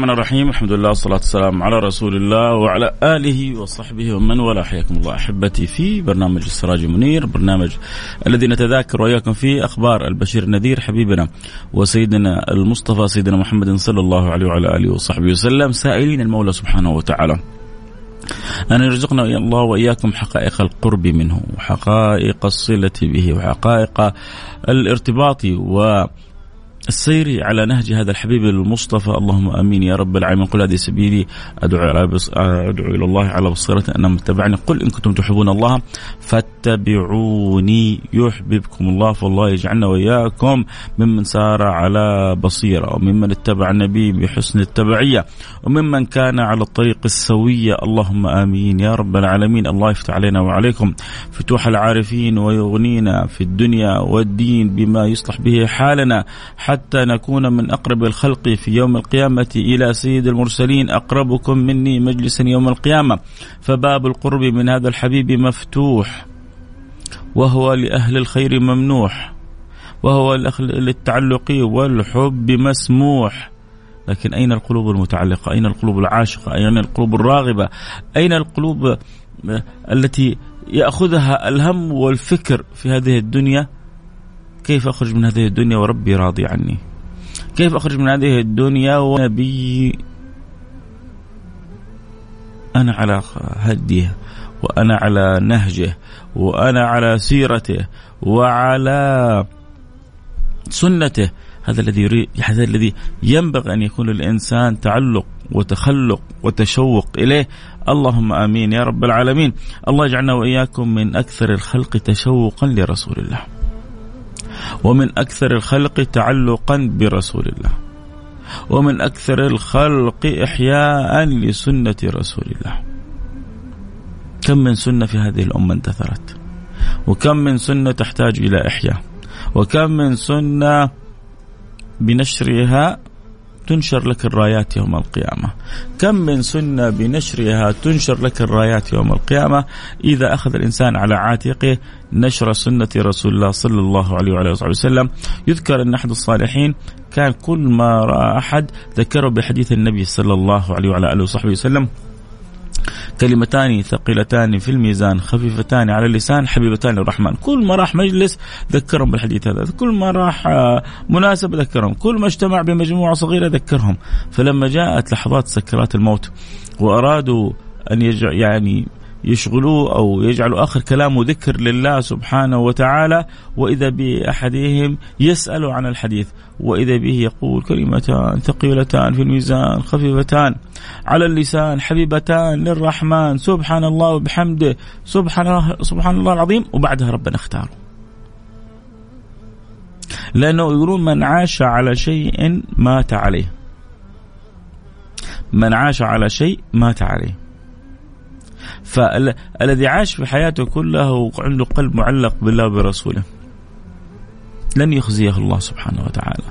الرحمن الرحيم. الحمد لله والصلاة والسلام على رسول الله وعلى آله وصحبه ومن والاه. حياكم الله أحبتي في برنامج السراج المنير برنامج الذي نتذاكر وإياكم فيه أخبار البشير النذير حبيبنا وسيدنا المصطفى سيدنا محمد صلى الله عليه وعلى آله وصحبه وسلم سائلين المولى سبحانه وتعالى. أن يرزقنا الله وإياكم حقائق القرب منه وحقائق الصلة به وحقائق الارتباط و السير على نهج هذا الحبيب المصطفى. اللهم آمين يا رب العالمين. قل هذه سبيلي أدعو على بص... أدعو إلى الله على بصيرة أن اتبعني قل إن كنتم تحبون الله فاتبعوني يحببكم الله فالله يجعلنا وإياكم ممن سار على بصيرة وممن اتبع النبي بحسن التبعية وممن كان على الطريق السوية. اللهم آمين يا رب العالمين. الله يفتح علينا وعليكم فتوح العارفين ويغنينا في الدنيا والدين بما يصلح به حالنا. حتى نكون من أقرب الخلق في يوم القيامة إلى سيد المرسلين أقربكم مني مجلسا يوم القيامة فباب القرب من هذا الحبيب مفتوح وهو لأهل الخير ممنوح وهو للتعلق والحب مسموح لكن أين القلوب المتعلقة؟ أين القلوب العاشقة؟ أين القلوب الراغبة؟ أين القلوب التي يأخذها الهم والفكر في هذه الدنيا كيف أخرج من هذه الدنيا وربي راضي عني؟ كيف أخرج من هذه الدنيا ونبي؟ أنا على هديه وأنا على نهجه وأنا على سيرته وعلى سنته. هذا الذي يريد هذا الذي ينبغي أن يكون للإنسان تعلق وتخلق وتشوق إليه. اللهم آمين يا رب العالمين. الله يجعلنا وإياكم من أكثر الخلق تشوقا لرسول الله. ومن أكثر الخلق تعلقا برسول الله. ومن أكثر الخلق إحياء لسنة رسول الله. كم من سنة في هذه الأمة انتثرت؟ وكم من سنة تحتاج إلى إحياء؟ وكم من سنة بنشرها تنشر لك الرايات يوم القيامة. كم من سنة بنشرها تنشر لك الرايات يوم القيامة. إذا أخذ الإنسان على عاتقه نشر سنة رسول الله صلى الله عليه وعلى آله وسلم. يذكر أن أحد الصالحين كان كل ما رأى أحد ذكره بحديث النبي صلى الله عليه وعلى آله وصحبه وسلم. كلمتان ثقيلتان في الميزان خفيفتان على اللسان حبيبتان للرحمن. كل ما راح مجلس ذكرهم بالحديث هذا. كل ما راح مناسبة ذكرهم. كل ما اجتمع بمجموعة صغيرة ذكرهم. فلما جاءت لحظات سكرات الموت وأرادوا أن يجع يعني يشغلوه أو يجعلوا آخر كلامه ذكر لله سبحانه وتعالى وإذا بأحدهم يسأل عن الحديث وإذا به يقول كلمتان ثقيلتان في الميزان خفيفتان على اللسان حبيبتان للرحمن سبحان الله وبحمده سبحان الله سبحان الله العظيم وبعدها ربنا اختاره. لأنه يقولون من عاش على شيء مات عليه. من عاش على شيء مات عليه فالذي عاش في حياته كلها وعنده قلب معلق بالله وبرسوله. لن يخزيه الله سبحانه وتعالى.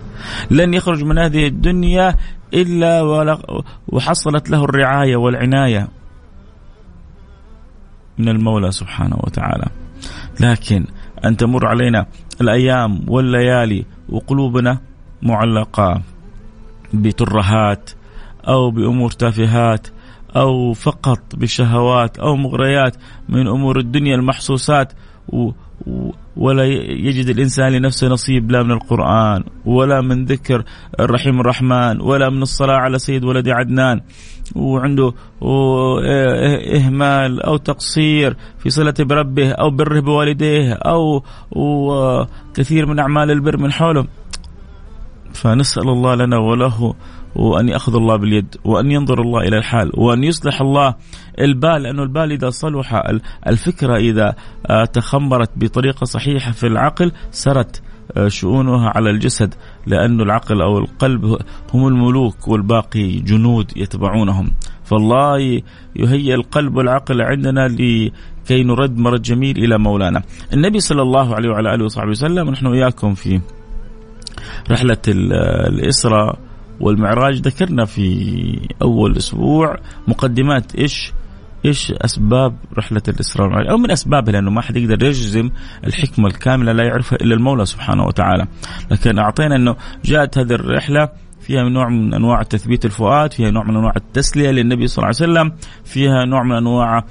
لن يخرج من هذه الدنيا إلا وحصلت له الرعاية والعناية من المولى سبحانه وتعالى. لكن أن تمر علينا الأيام والليالي وقلوبنا معلقة بترهات أو بأمور تافهات أو فقط بشهوات أو مغريات من أمور الدنيا المحسوسات و ولا يجد الإنسان لنفسه نصيب لا من القرآن ولا من ذكر الرحيم الرحمن ولا من الصلاة على سيد ولد عدنان. وعنده إهمال أو تقصير في صلة بربه أو بره بوالديه أو كثير من أعمال البر من حوله. فنسأل الله لنا وله وأن يأخذ الله باليد وأن ينظر الله إلى الحال وأن يصلح الله البال لأنه البال إذا صلح الفكرة إذا آه، تخمرت بطريقة صحيحة في العقل سرت آه، شؤونها على الجسد لأن العقل أو القلب هم الملوك والباقي جنود يتبعونهم. فالله يهيئ القلب والعقل عندنا لكي نرد مرد جميل إلى مولانا. النبي صلى الله عليه وعلى آله وصحبه وسلم ونحن وياكم في رحلة الإسراء والمعراج ذكرنا في أول أسبوع مقدمات إيش إيش أسباب رحلة الإسراء والمعراج أو من أسبابها لأنه ما حد يقدر يجزم الحكمة الكاملة لا يعرفها إلا المولى سبحانه وتعالى. لكن أعطينا إنه جاءت هذه الرحلة فيها نوع من أنواع تثبيت الفؤاد، فيها نوع من أنواع التسلية للنبي صلى الله عليه وسلم، فيها نوع من أنواع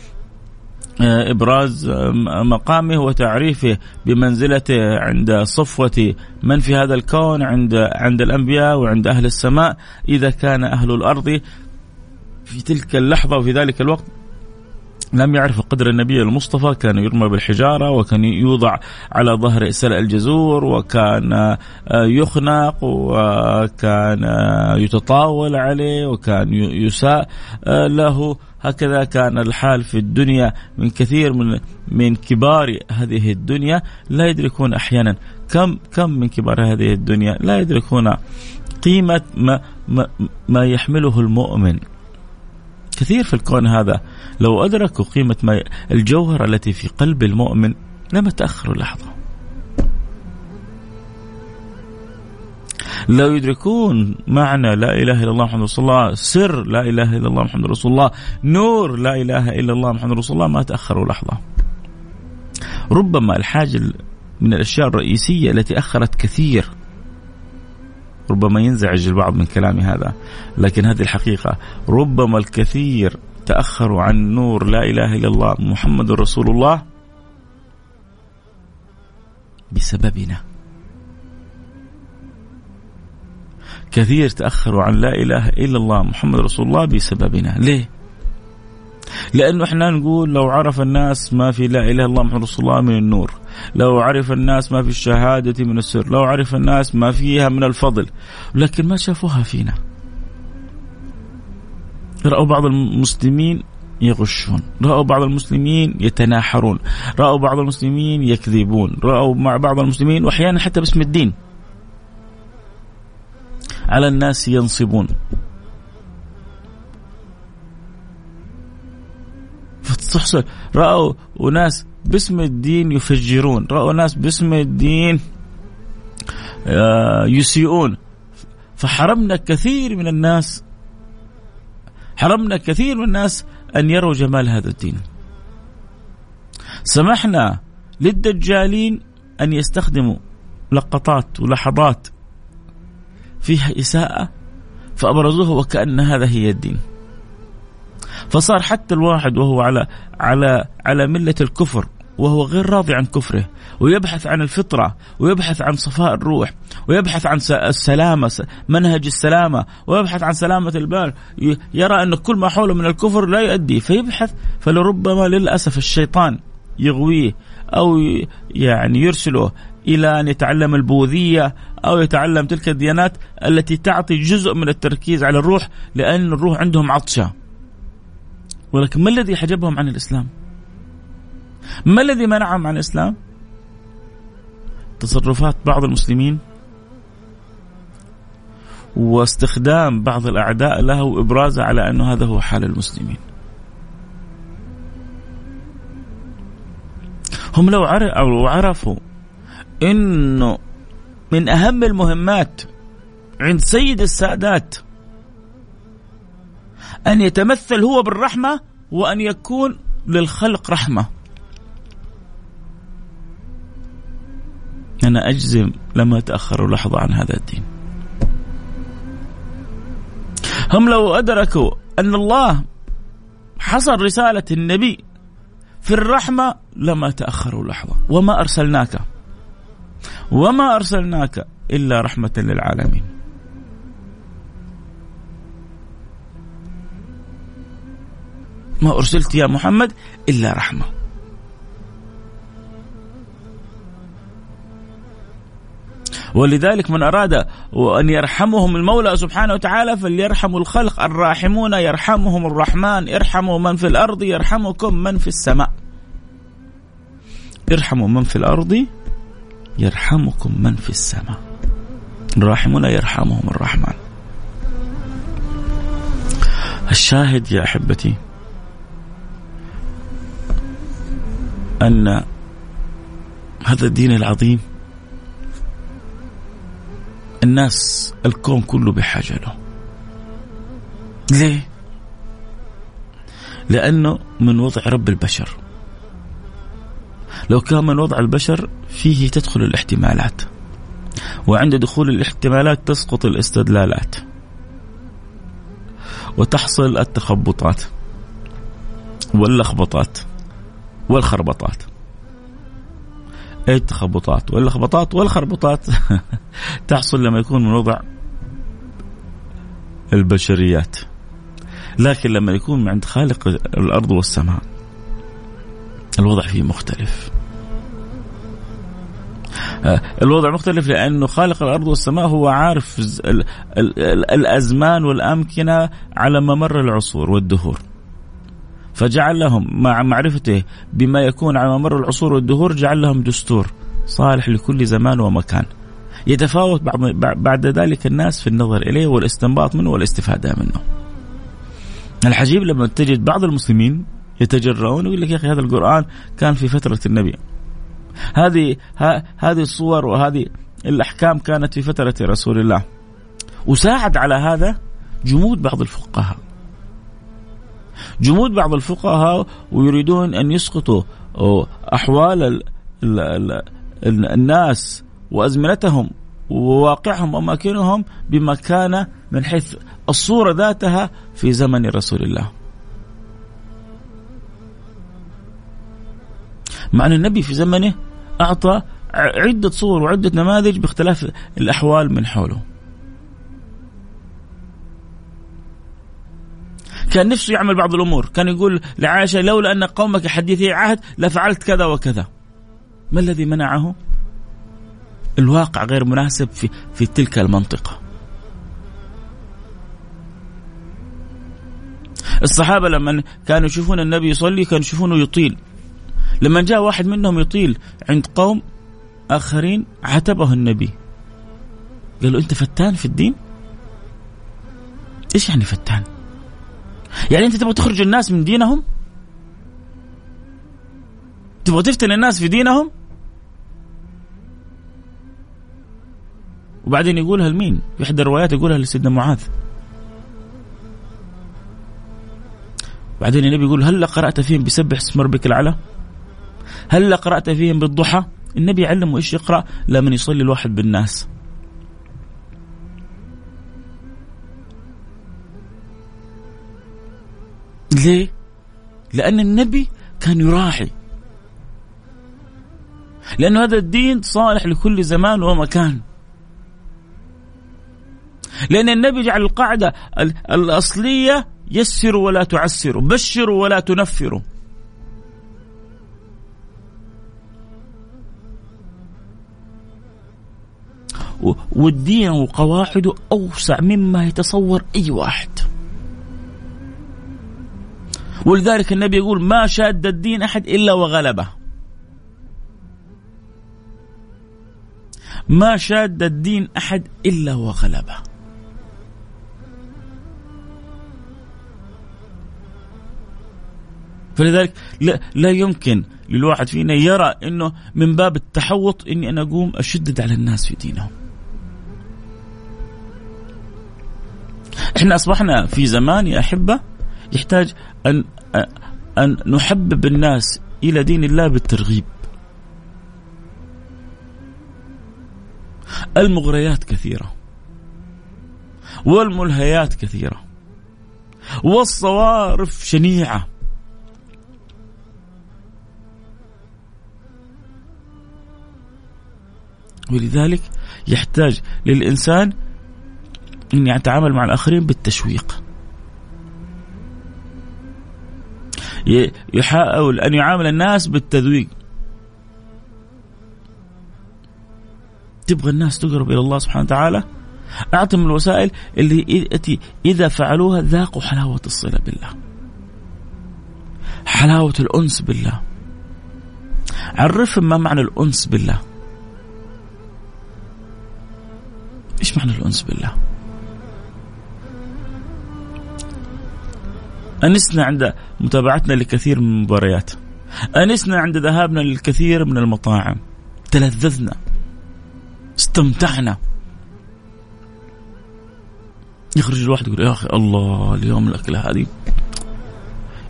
إبراز آه، مقامه وتعريفه بمنزلته عند صفوة من في هذا الكون عند عند الأنبياء وعند أهل السماء إذا كان أهل الأرض. في تلك اللحظة وفي ذلك الوقت لم يعرف قدر النبي المصطفى كان يرمى بالحجارة وكان يوضع على ظهر سلع الجزور وكان آه، يخنق وكان يتطاول عليه وكان يساء له. هكذا كان الحال في الدنيا من كثير من من كبار هذه الدنيا. لا يدركون أحيانا كم كم من كبار هذه الدنيا. لا يدركون قيمة ما ما, ما يحمله المؤمن. كثير في الكون هذا. لو أدركوا قيمة ما الجوهرة التي في قلب المؤمن لما تأخروا لحظة. لو يدركون معنى لا إله إلا الله محمد رسول الله سر لا إله إلا الله محمد رسول الله نور لا إله إلا الله محمد رسول الله ما تأخروا لحظة. ربما الحاجة من الأشياء الرئيسية التي أخرت كثير ربما ينزعج البعض من كلامي هذا لكن هذه الحقيقة. ربما الكثير تأخروا عن نور لا إله إلا الله محمد رسول الله بسببنا. كثير تأخروا عن لا إله إلا الله محمد رسول الله بسببنا. ليه؟ لأنه إحنا نقول لو عرف الناس ما في لا إله إلا الله محمد رسول الله من النور. لو عرف الناس ما في الشهادة من السر. لو عرف الناس ما فيها من الفضل. لكن ما شافوها فينا. رأوا بعض المسلمين يغشون. رأوا بعض المسلمين يتناحرون. رأوا بعض المسلمين يكذبون. رأوا مع بعض المسلمين وأحيانا حتى باسم الدين. على الناس ينصبون. فتحصل رأوا أناس باسم الدين يفجرون. رأوا ناس باسم الدين آه، يسيئون. فحرمنا كثير من الناس حرمنا كثير من الناس أن يروا جمال هذا الدين. سمحنا للدجالين أن يستخدموا لقطات ولحظات فيها إساءة فأبرزوه وكأن هذا هي الدين. فصار حتى الواحد وهو على على على ملة الكفر وهو غير راضي عن كفره ويبحث عن الفطرة ويبحث عن صفاء الروح ويبحث عن السلامة منهج السلامة ويبحث عن سلامة البال يرى أن كل ما حوله من الكفر لا يؤدي فيبحث فلربما للأسف الشيطان يغويه أو يعني يرسله إلى أن يتعلم البوذية أو يتعلم تلك الديانات التي تعطي جزء من التركيز على الروح لأن الروح عندهم عطشة. ولكن ما الذي حجبهم عن الإسلام؟ ما الذي منعهم عن الإسلام؟ تصرفات بعض المسلمين واستخدام بعض الأعداء له وإبرازه على أنه هذا هو حال المسلمين هم لو عرفوا إنه من أهم المهمات عند سيد السادات أن يتمثل هو بالرحمة وأن يكون للخلق رحمة. أنا أجزم لما تأخروا لحظه عن هذا الدين. هم لو أدركوا أن الله حصر رسالة النبي في الرحمة لما تأخروا لحظه وما أرسلناك وما أرسلناك إلا رحمة للعالمين. ما أرسلت يا محمد إلا رحمة. ولذلك من أراد أن يرحمهم المولى سبحانه وتعالى فليرحموا الخلق الراحمون يرحمهم الرحمن ارحموا من في الأرض يرحمكم من في السماء. ارحموا من في الأرض يرحمكم من في السماء الراحمون يرحمهم الرحمن الشاهد يا أحبتي أن هذا الدين العظيم الناس الكون كله بحاجة له. ليه؟ لأنه من وضع رب البشر. لو كان من وضع البشر فيه تدخل الاحتمالات وعند دخول الاحتمالات تسقط الاستدلالات وتحصل التخبطات واللخبطات. والخربطات. التخبطات واللخبطات والخربطات تحصل لما يكون من وضع البشريات. لكن لما يكون عند خالق الأرض والسماء الوضع فيه مختلف. آه، الوضع مختلف لأنه خالق الأرض والسماء هو عارف الأزمان والأمكنة على ممر العصور والدهور. فجعل لهم مع معرفته بما يكون على ممر العصور والدهور جعل لهم دستور صالح لكل زمان ومكان. يتفاوت بعد ذلك الناس في النظر إليه والاستنباط منه والاستفادة منه. الحجيب لما تجد بعض المسلمين يتجرؤون ويقول لك يا أخي هذا القرآن كان في فترة النبي هذه هذه الصور وهذه الأحكام كانت في فترة رسول الله وساعد على هذا جمود بعض الفقهاء جمود بعض الفقهاء ويريدون أن يسقطوا أحوال الناس وأزمنتهم وواقعهم وأماكنهم بما كان من حيث الصورة ذاتها في زمن رسول الله. مع أن النبي في زمنه أعطى عدة صور وعدة نماذج باختلاف الأحوال من حوله كان نفسه يعمل بعض الأمور. كان يقول لعائشة لولا أن قومك حديثي عهد لفعلت كذا وكذا. ما الذي منعه؟ الواقع غير مناسب في, في تلك المنطقة. الصحابة لما كانوا يشوفون النبي يصلي كانوا يشوفونه يطيل. لما جاء واحد منهم يطيل عند قوم آخرين عتبه النبي. قال له أنت فتان في الدين؟ إيش يعني فتان؟ يعني أنت تبغى تخرج الناس من دينهم؟ تبغى تفتن الناس في دينهم؟ وبعدين يقولها لمين؟ في إحدى الروايات يقولها لسيدنا معاذ. بعدين النبي يقول هل قرأت فيهم بسبح اسم ربك الأعلى؟ هل قرأت فيهم بالضحى؟ النبي علمه إيش يقرأ لمن يصلي الواحد بالناس. ليه؟ لأن النبي كان يراعي. لأن هذا الدين صالح لكل زمان ومكان. لأن النبي جعل القاعدة الأصلية يسروا ولا تعسروا بشروا ولا تنفروا والدين وقواعده أوسع مما يتصور أي واحد. ولذلك النبي يقول ما شاد الدين أحد إلا وغلبه ما شاد الدين أحد إلا وغلبه فلذلك لا, لا يمكن للواحد فينا يرى إنه من باب التحوط إني أنا أقوم أشدد على الناس في دينهم. إحنا أصبحنا في زمان يا أحبة يحتاج أن أن نحبب الناس إلى دين الله بالترغيب. المغريات كثيرة. والملهيات كثيرة. والصوارف شنيعة. ولذلك يحتاج للإنسان أن يتعامل مع الآخرين بالتشويق يحاول أن يعامل الناس بالتذويق. تبغى الناس تقرب إلى الله سبحانه وتعالى؟ أعطهم الوسائل اللي إذا فعلوها ذاقوا حلاوة الصلة بالله. حلاوة الأنس بالله. عرفهم ما معنى الأنس بالله. إيش معنى الأنس بالله؟ انسنا عند متابعتنا لكثير من المباريات. انسنا عند ذهابنا للكثير من المطاعم. تلذذنا. استمتعنا. يخرج الواحد يقول يا أخي الله اليوم الاكله هذه.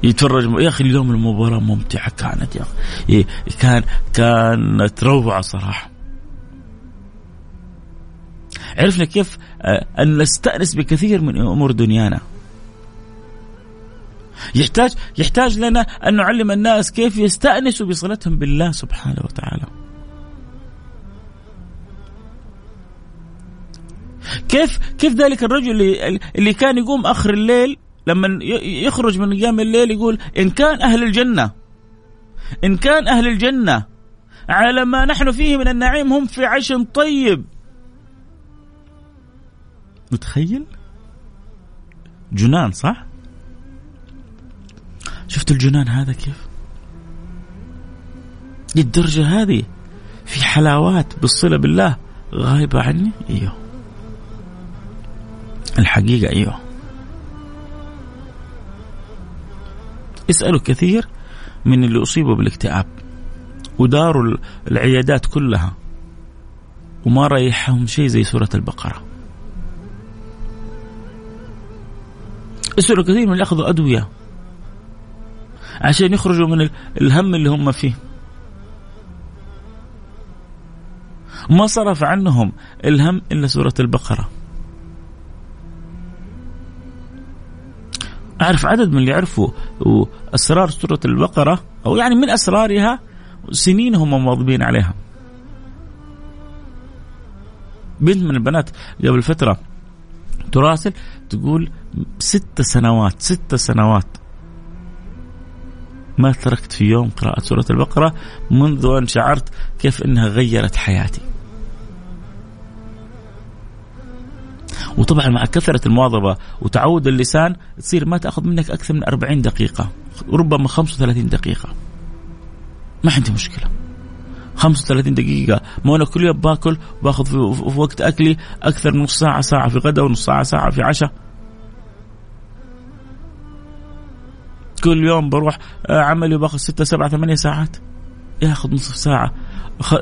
يتفرج يا أخي اليوم المباراة ممتعة كانت يا أخي. كان كانت روعة صراحة. عرفنا كيف آه، أن نستأنس بكثير من أمور دنيانا. يحتاج يحتاج لنا أن نعلم الناس كيف يستأنسوا بصلتهم بالله سبحانه وتعالى. كيف كيف ذلك الرجل اللي, اللي كان يقوم آخر الليل لما يخرج من قيام الليل يقول إن كان أهل الجنة إن كان أهل الجنة على ما نحن فيه من النعيم هم في عيش طيب. متخيل؟ جنان صح؟ شفت الجنان هذا كيف؟ للدرجة هذه في حلاوات بالصلة بالله غايبة عني؟ إيوه. الحقيقة إيوه. اسألوا كثير من اللي أصيبوا بالاكتئاب وداروا العيادات كلها وما ريحهم شيء زي سورة البقرة. اسألوا كثير من اللي أخذوا أدوية عشان يخرجوا من الهم اللي هم فيه. ما صرف عنهم الهم إلا سورة البقرة. أعرف عدد من اللي يعرفوا أسرار سورة البقرة أو يعني من أسرارها سنين هم مواظبين عليها. بنت من البنات قبل فترة تراسل تقول ست سنوات ست سنوات. ما تركت في يوم قراءة سورة البقرة منذ أن شعرت كيف أنها غيرت حياتي. وطبعا مع كثرة المواظبة وتعود اللسان تصير ما تأخذ منك أكثر من 40 دقيقة ربما 35 دقيقة. ما عندي مشكلة. 35 دقيقة. ما أنا كل يوم باكل باخذ في وقت أكلي أكثر من نص ساعة ساعة في غدا ونص ساعة ساعة في عشاء. كل يوم بروح آه، عملي وباخذ ستة سبعة ثمانية ساعات. ياخذ نصف ساعة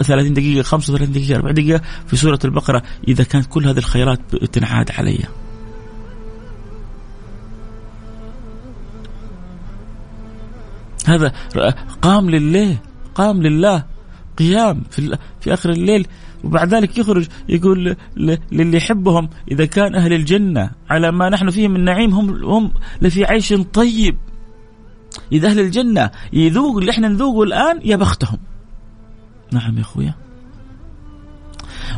30 دقيقة 35 دقيقة 40 دقيقة في سورة البقرة. إذا كانت كل هذه الخيرات تنعاد علي. هذا قام لله قام لله. قيام في, في آخر الليل. وبعد ذلك يخرج يقول للي يحبهم إذا كان أهل الجنة على ما نحن فيه من نعيم هم هم لفي عيش طيب. إذا أهل الجنة يذوقوا اللي إحنا نذوقه الآن يا بختهم. نعم يا أخويا.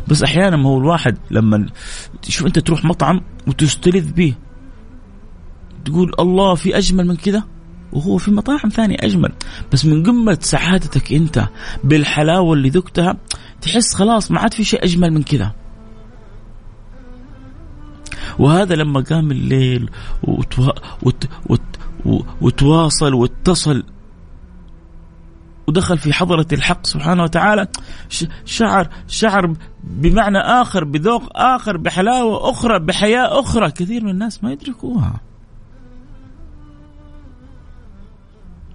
بس أحيانا ما هو الواحد لما شوف أنت تروح مطعم وتستلذ به تقول الله في أجمل من كذا؟ وهو في مطاعم ثانية أجمل. بس من قمة سعادتك أنت بالحلاوة اللي ذقتها تحس خلاص ما عاد في شيء أجمل من كذا. وهذا لما قام الليل وتوا... وت... وت... وتواصل واتصل. ودخل في حضرة الحق سبحانه وتعالى. شعر شعر بمعنى آخر بذوق آخر بحلاوة أخرى بحياة أخرى. كثير من الناس ما يدركوها.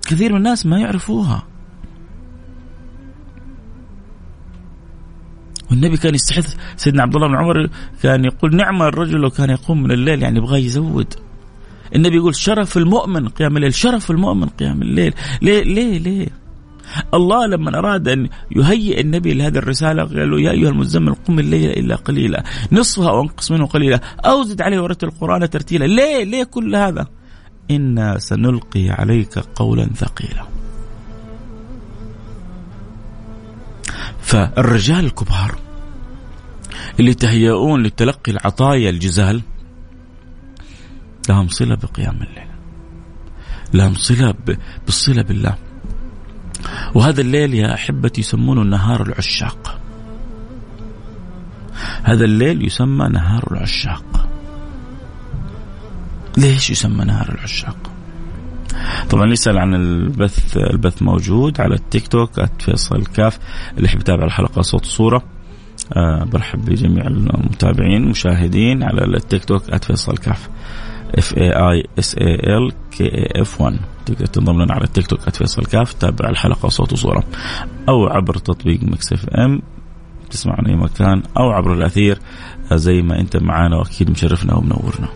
كثير من الناس ما يعرفوها. والنبي كان يستحث سيدنا عبد الله بن عمر كان يقول نعم الرجل لو كان يقوم من الليل يعني يبغى يزود. النبي يقول شرف المؤمن قيام الليل شرف المؤمن قيام الليل. ليه ليه ليه؟ الله لما أراد أن يهيئ النبي لهذه الرسالة قال له يا أيها المزمل قم الليل إلا قليلا نصفها أو انقص منه قليلا أو زد عليه ورتل القرآن ترتيلا. ليه ليه كل هذا؟ إنا سنلقي عليك قولا ثقيلا. فالرجال الكبار اللي يتهيئون لتلقي العطايا الجزال لهم صلة بقيام الليل. لهم صلة بالصلة بالله. وهذا الليل يا أحبتي يسمونه نهار العشاق. هذا الليل يسمى نهار العشاق. ليش يسمى نهار العشاق؟ طبعا يسأل عن البث البث موجود على التيك توك فيصل كاف اللي يحب يتابع الحلقة صوت وصورة أه برحب بجميع المتابعين المشاهدين على التيك توك @فيصل كاف. F A I S A L K A F 1 تقدر تنضم لنا على التيك توك @فيصل كاف تتابع الحلقة صوت وصورة أو عبر تطبيق Mix FM تسمع من أي مكان أو عبر الأثير زي ما أنت معانا وأكيد مشرفنا ومنورنا.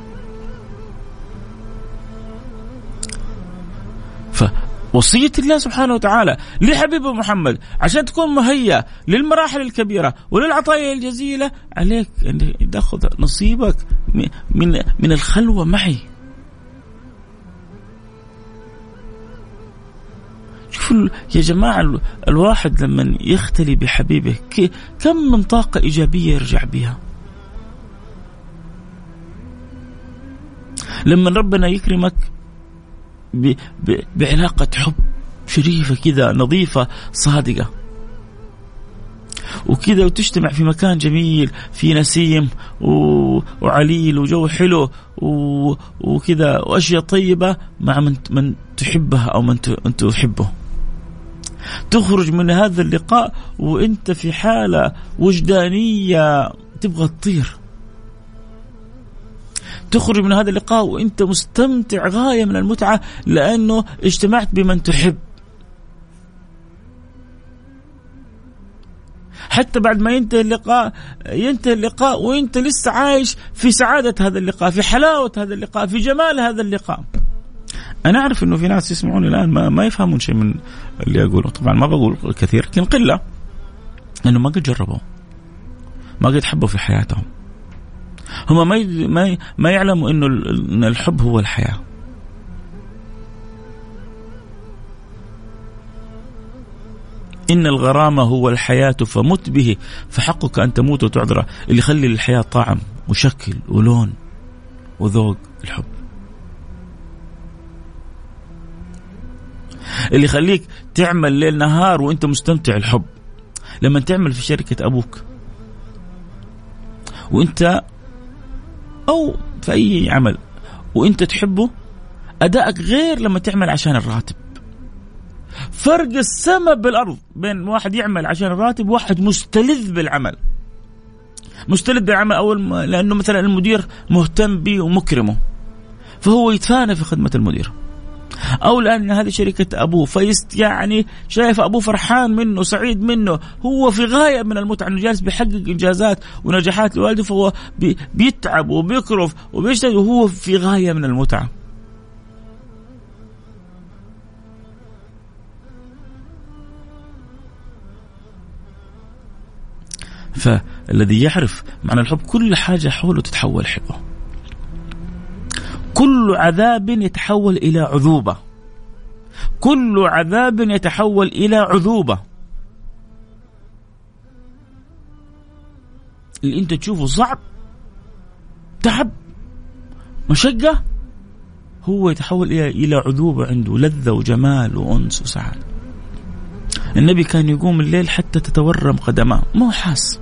وصية الله سبحانه وتعالى لحبيبه محمد عشان تكون مهيأ للمراحل الكبيرة وللعطايا الجزيلة عليك. أن تأخذ نصيبك من من الخلوة معي. شوفوا يا جماعة الواحد لما يختلي بحبيبه كم من طاقة إيجابية يرجع بها لما ربنا يكرمك ب ب بعلاقة حب شريفة كذا نظيفة صادقة وكذا وتجتمع في مكان جميل في نسيم و... وعليل وجو حلو و... وكذا وأشياء طيبة مع من من تحبها أو من ت... انت تحبه. تخرج من هذا اللقاء وأنت في حالة وجدانية تبغى تطير. تخرج من هذا اللقاء وانت مستمتع غاية من المتعة لأنه اجتمعت بمن تحب. حتى بعد ما ينتهي اللقاء ينتهي اللقاء وانت لسه عايش في سعادة هذا اللقاء في حلاوة هذا اللقاء في جمال هذا اللقاء. أنا أعرف إنه في ناس يسمعوني الآن ما, ما يفهمون شيء من اللي أقوله. طبعا ما بقول كثير لكن قلة. انه ما قد جربوا. ما قد حبوا في حياتهم. هم ما ما ما يعلموا إنه إن الحب هو الحياة. إن الغرام هو الحياة فمت به فحقك أن تموت وتعذر اللي يخلي للحياة طعم وشكل ولون وذوق الحب. اللي يخليك تعمل ليل نهار وإنت مستمتع الحب لما تعمل في شركة أبوك وإنت أو في أي عمل. وإنت تحبه أدائك غير لما تعمل عشان الراتب. فرق السماء بالأرض بين واحد يعمل عشان الراتب وواحد مستلذ بالعمل. مستلذ بالعمل أول لأنه مثلا المدير مهتم به ومكرمه فهو يتفانى في خدمة المدير. أو لأن هذه شركة أبوه. فيست يعني شايف أبوه فرحان منه سعيد منه. هو في غاية من المتعة إنه جالس بيحقق إنجازات ونجاحات لوالده فهو بيتعب وبيكرف وبيشتغل وهو في غاية من المتعة. فالذي يعرف معنى الحب كل حاجة حوله تتحول حلوة كل عذاب يتحول إلى عذوبة. كل عذاب يتحول إلى عذوبة. اللي أنت تشوفه صعب تعب مشقة هو يتحول إلى عذوبة عنده لذة وجمال وأنس وسعادة. النبي كان يقوم الليل حتى تتورم قدماه. ما هو حاس.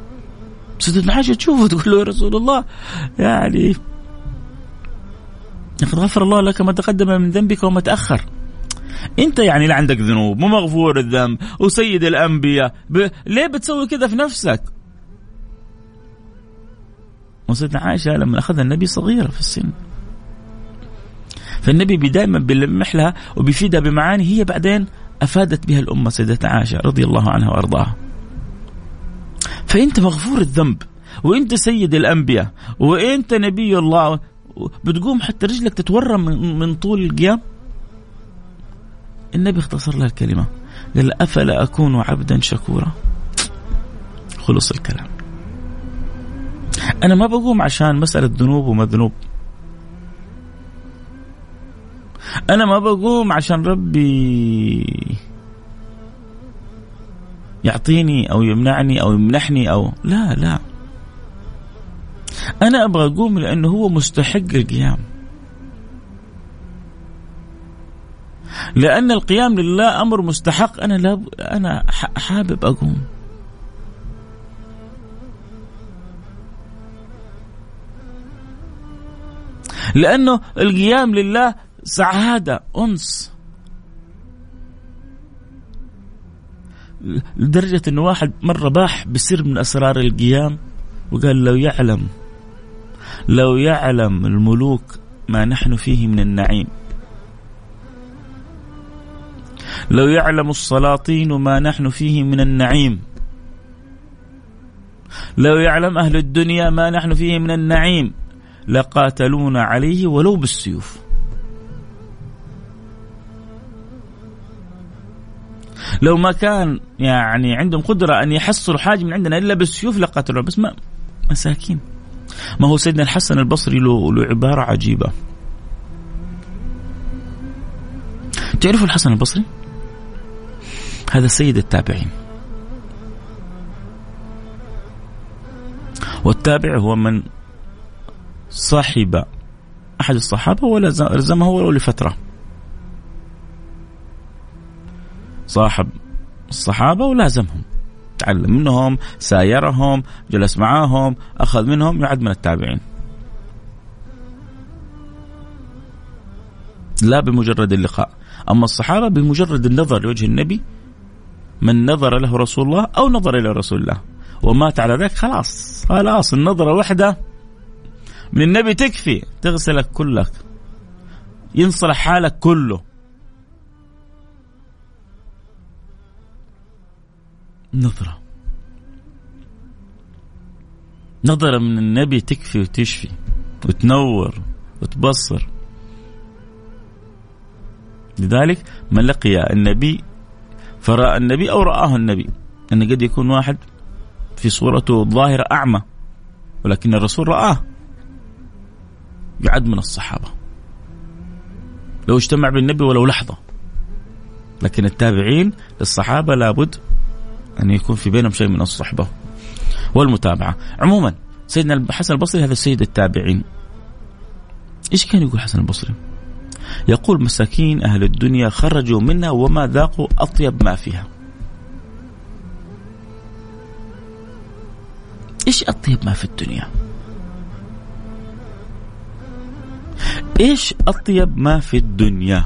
عائشه تشوفه تقول له يا رسول الله يعني لقد غفر الله لك ما تقدم من ذنبك وما تأخر. انت يعني لا عندك ذنوب ومغفور الذنب وسيد الأنبياء. ب... ليه بتسوي كذا في نفسك؟ وسيدنا عائشة لما أخذها النبي صغيرة في السن. فالنبي دائما بيلمح لها وبيفيدها بمعاني هي بعدين أفادت بها الأمة سيدتنا عائشة رضي الله عنها وأرضاها. فأنت مغفور الذنب وأنت سيد الأنبياء وأنت نبي الله بتقوم حتى رجلك تتورم من طول القيام؟ النبي اختصر لها الكلمة. قال أفلا أكون عبدا شكورا؟ خلص الكلام. أنا ما بقوم عشان مسألة ذنوب وما ذنوب أنا ما بقوم عشان ربي يعطيني أو يمنعني أو يمنحني أو لا لا. أنا أبغى اقوم لأنه هو مستحق القيام. لأن القيام لله أمر مستحق أنا لا أنا حابب أقوم. لأنه القيام لله سعادة أنس. لدرجة إنه واحد مرة باح بسر من أسرار القيام وقال لو يعلم لو يعلم الملوك ما نحن فيه من النعيم. لو يعلم السلاطين ما نحن فيه من النعيم. لو يعلم أهل الدنيا ما نحن فيه من النعيم. لقاتلونا عليه ولو بالسيوف. لو ما كان يعني عندهم قدرة أن يحصلوا حاجة من عندنا إلا بالسيوف لقاتلوا بس ما مساكين. ما هو سيدنا الحسن البصري له, له عبارة عجيبة. تعرفوا الحسن البصري؟ هذا سيد التابعين. والتابع هو من صاحب أحد الصحابة ولا ولو لفترة. صاحب الصحابة ولازمهم. تعلم منهم سايرهم جلس معاهم أخذ منهم يعد من التابعين. لا بمجرد اللقاء. أما الصحابة بمجرد النظر لوجه النبي من نظر له رسول الله أو نظر إلى رسول الله. ومات على ذلك خلاص خلاص النظرة واحدة من النبي تكفي تغسلك كلك ينصلح حالك كله. نظرة. نظرة من النبي تكفي وتشفي وتنور وتبصر. لذلك من لقي النبي فرأى النبي أو رآه النبي. أن قد يكون واحد في صورته الظاهرة أعمى ولكن الرسول رآه. يعد من الصحابة. لو اجتمع بالنبي ولو لحظة. لكن التابعين للصحابة لابد أن يكون في بينهم شيء من الصحبة والمتابعة. عموما سيدنا الحسن البصري هذا سيد التابعين. إيش كان يقول الحسن البصري؟ يقول مساكين أهل الدنيا خرجوا منها وما ذاقوا أطيب ما فيها. إيش أطيب ما في الدنيا؟ إيش أطيب ما في الدنيا؟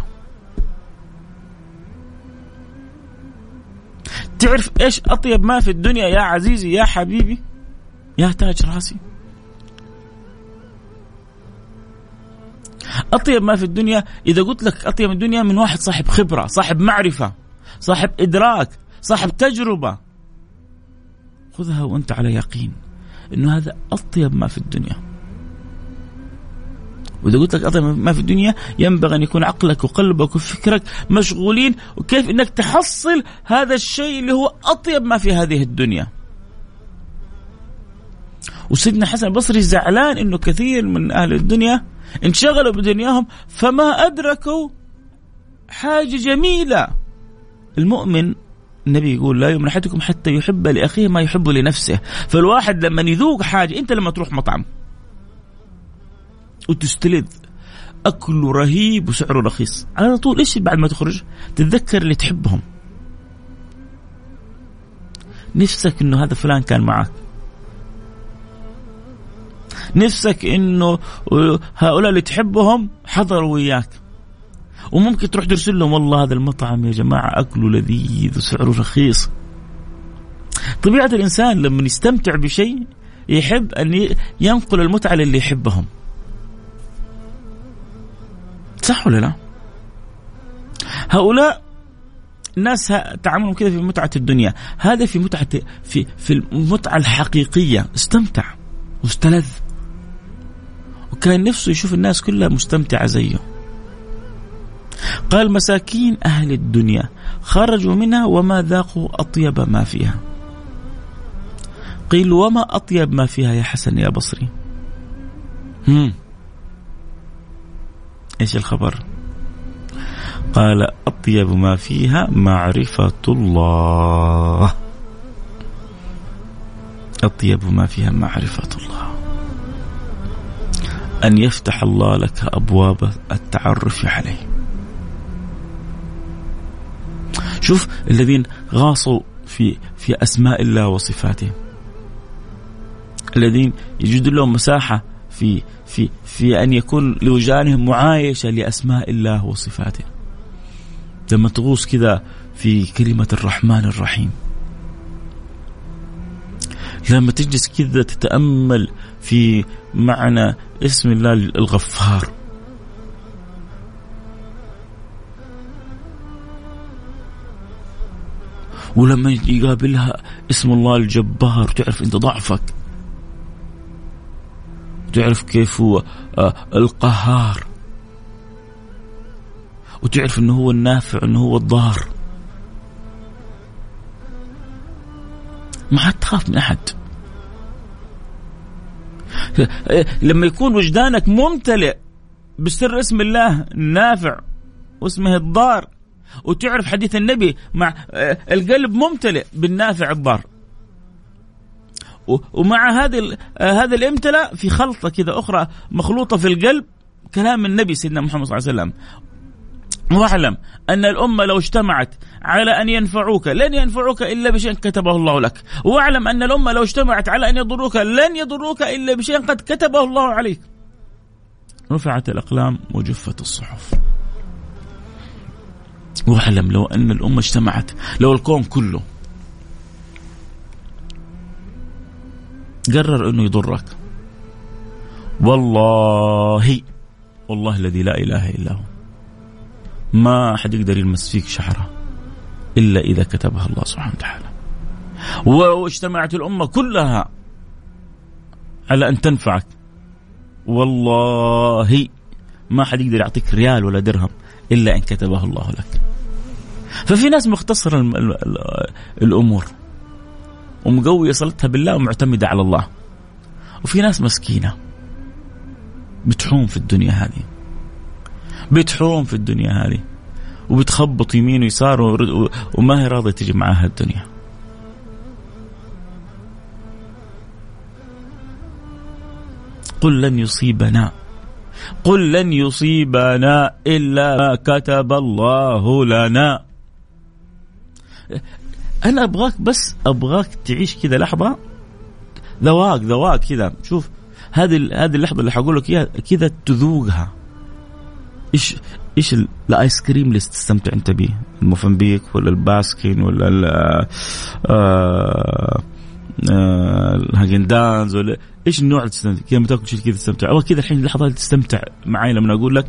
تعرف إيش أطيب ما في الدنيا يا عزيزي يا حبيبي؟ يا تاج راسي. أطيب ما في الدنيا إذا قلت لك أطيب الدنيا من واحد صاحب خبرة صاحب معرفة صاحب إدراك صاحب تجربة. خذها وأنت على يقين إنه هذا أطيب ما في الدنيا. وإذا قلت لك اطيب ما في الدنيا ينبغي أن يكون عقلك وقلبك وفكرك مشغولين وكيف إنك تحصل هذا الشيء اللي هو أطيب ما في هذه الدنيا. وسيدنا حسن البصري زعلان إنه كثير من أهل الدنيا انشغلوا بدنياهم فما أدركوا حاجة جميلة. المؤمن النبي يقول لا يؤمن احدكم حتى يحب لأخيه ما يحب لنفسه، فالواحد لما يذوق حاجة أنت لما تروح مطعم وتستلذ. اكله رهيب وسعره رخيص. على طول إيش بعد ما تخرج؟ تتذكر اللي تحبهم. نفسك إنه هذا فلان كان معك نفسك إنه هؤلاء اللي تحبهم حضروا وياك. وممكن تروح ترسل لهم والله هذا المطعم يا جماعة أكله لذيذ وسعره رخيص. طبيعة الإنسان لما يستمتع بشيء يحب أن ينقل المتعة للي يحبهم. صح ولا لا؟ هؤلاء الناس تعاملهم كذا في متعة الدنيا. هذا في متعة في في المتعة الحقيقية. استمتع. واستلذ وكان نفسه يشوف الناس كلها مستمتعة زيه. قال مساكين أهل الدنيا. خرجوا منها وما ذاقوا أطيب ما فيها. قيل وما أطيب ما فيها يا حسن يا بصري. هم. إيش الخبر؟ قال أطيب ما فيها معرفة الله. أطيب ما فيها معرفة الله. أن يفتح الله لك أبواب التعرف عليه. شوف الذين غاصوا في في أسماء الله وصفاته. الذين يجد لهم مساحة في في في أن يكون لوجدانهم معايشة لأسماء الله وصفاته. لما تغوص كذا في كلمة الرحمن الرحيم. لما تجلس كذا تتأمل في معنى اسم الله الغفار. ولما يقابلها اسم الله الجبار تعرف أنت ضعفك. تعرف كيف هو آه، القهار. وتعرف إنه هو النافع إنه هو الضار. ما حد تخاف من أحد. لما يكون وجدانك ممتلئ بسر اسم الله النافع واسمه الضار وتعرف حديث النبي مع آه، القلب ممتلئ بالنافع الضار. ومع هذه آه، هذا الامتلاء في خلطة كذا أخرى مخلوطة في القلب كلام النبي سيدنا محمد صلى الله عليه وسلم واعلم أن الأمة لو اجتمعت على أن ينفعوك لن ينفعوك إلا بشيء كتبه الله لك، واعلم أن الأمة لو اجتمعت على أن يضروك لن يضروك إلا بشيء قد كتبه الله عليك. رفعت الأقلام وجفت الصحف. واعلم لو أن الأمة اجتمعت، لو الكون كله قرر إنه يضرك. والله والله الذي لا إله إلا هو. ما حد يقدر يلمس فيك شعرة إلا إذا كتبها الله سبحانه وتعالى. واجتمعت الأمة كلها على أن تنفعك. والله ما حد يقدر يعطيك ريال ولا درهم إلا إن كتبه الله لك. ففي ناس مختصرة الأمور. ومقوية صلتها بالله ومعتمدة على الله. وفي ناس مسكينة. بتحوم في الدنيا هذه. بتحوم في الدنيا هذه. وبتخبط يمين ويسار وما هي راضية تجي معاها الدنيا. قل لن يصيبنا. قل لن يصيبنا إلا ما كتب الله لنا. أنا أبغاك بس أبغاك تعيش كذا لحظة. ذواق ذواق كذا. شوف هذه هذه اللحظة اللي حقول لك إياها كذا تذوقها. إيش إيش الآيس كريم اللي تستمتع أنت به الموفنبيك ولا الباسكين ولا ال آه آه الهاجن دانز ولا إيش النوع اللي تستمتع؟ كذا تاكل شيء كذا تستمتع. أبغى كذا الحين اللحظة اللي تستمتع معي لما أقول لك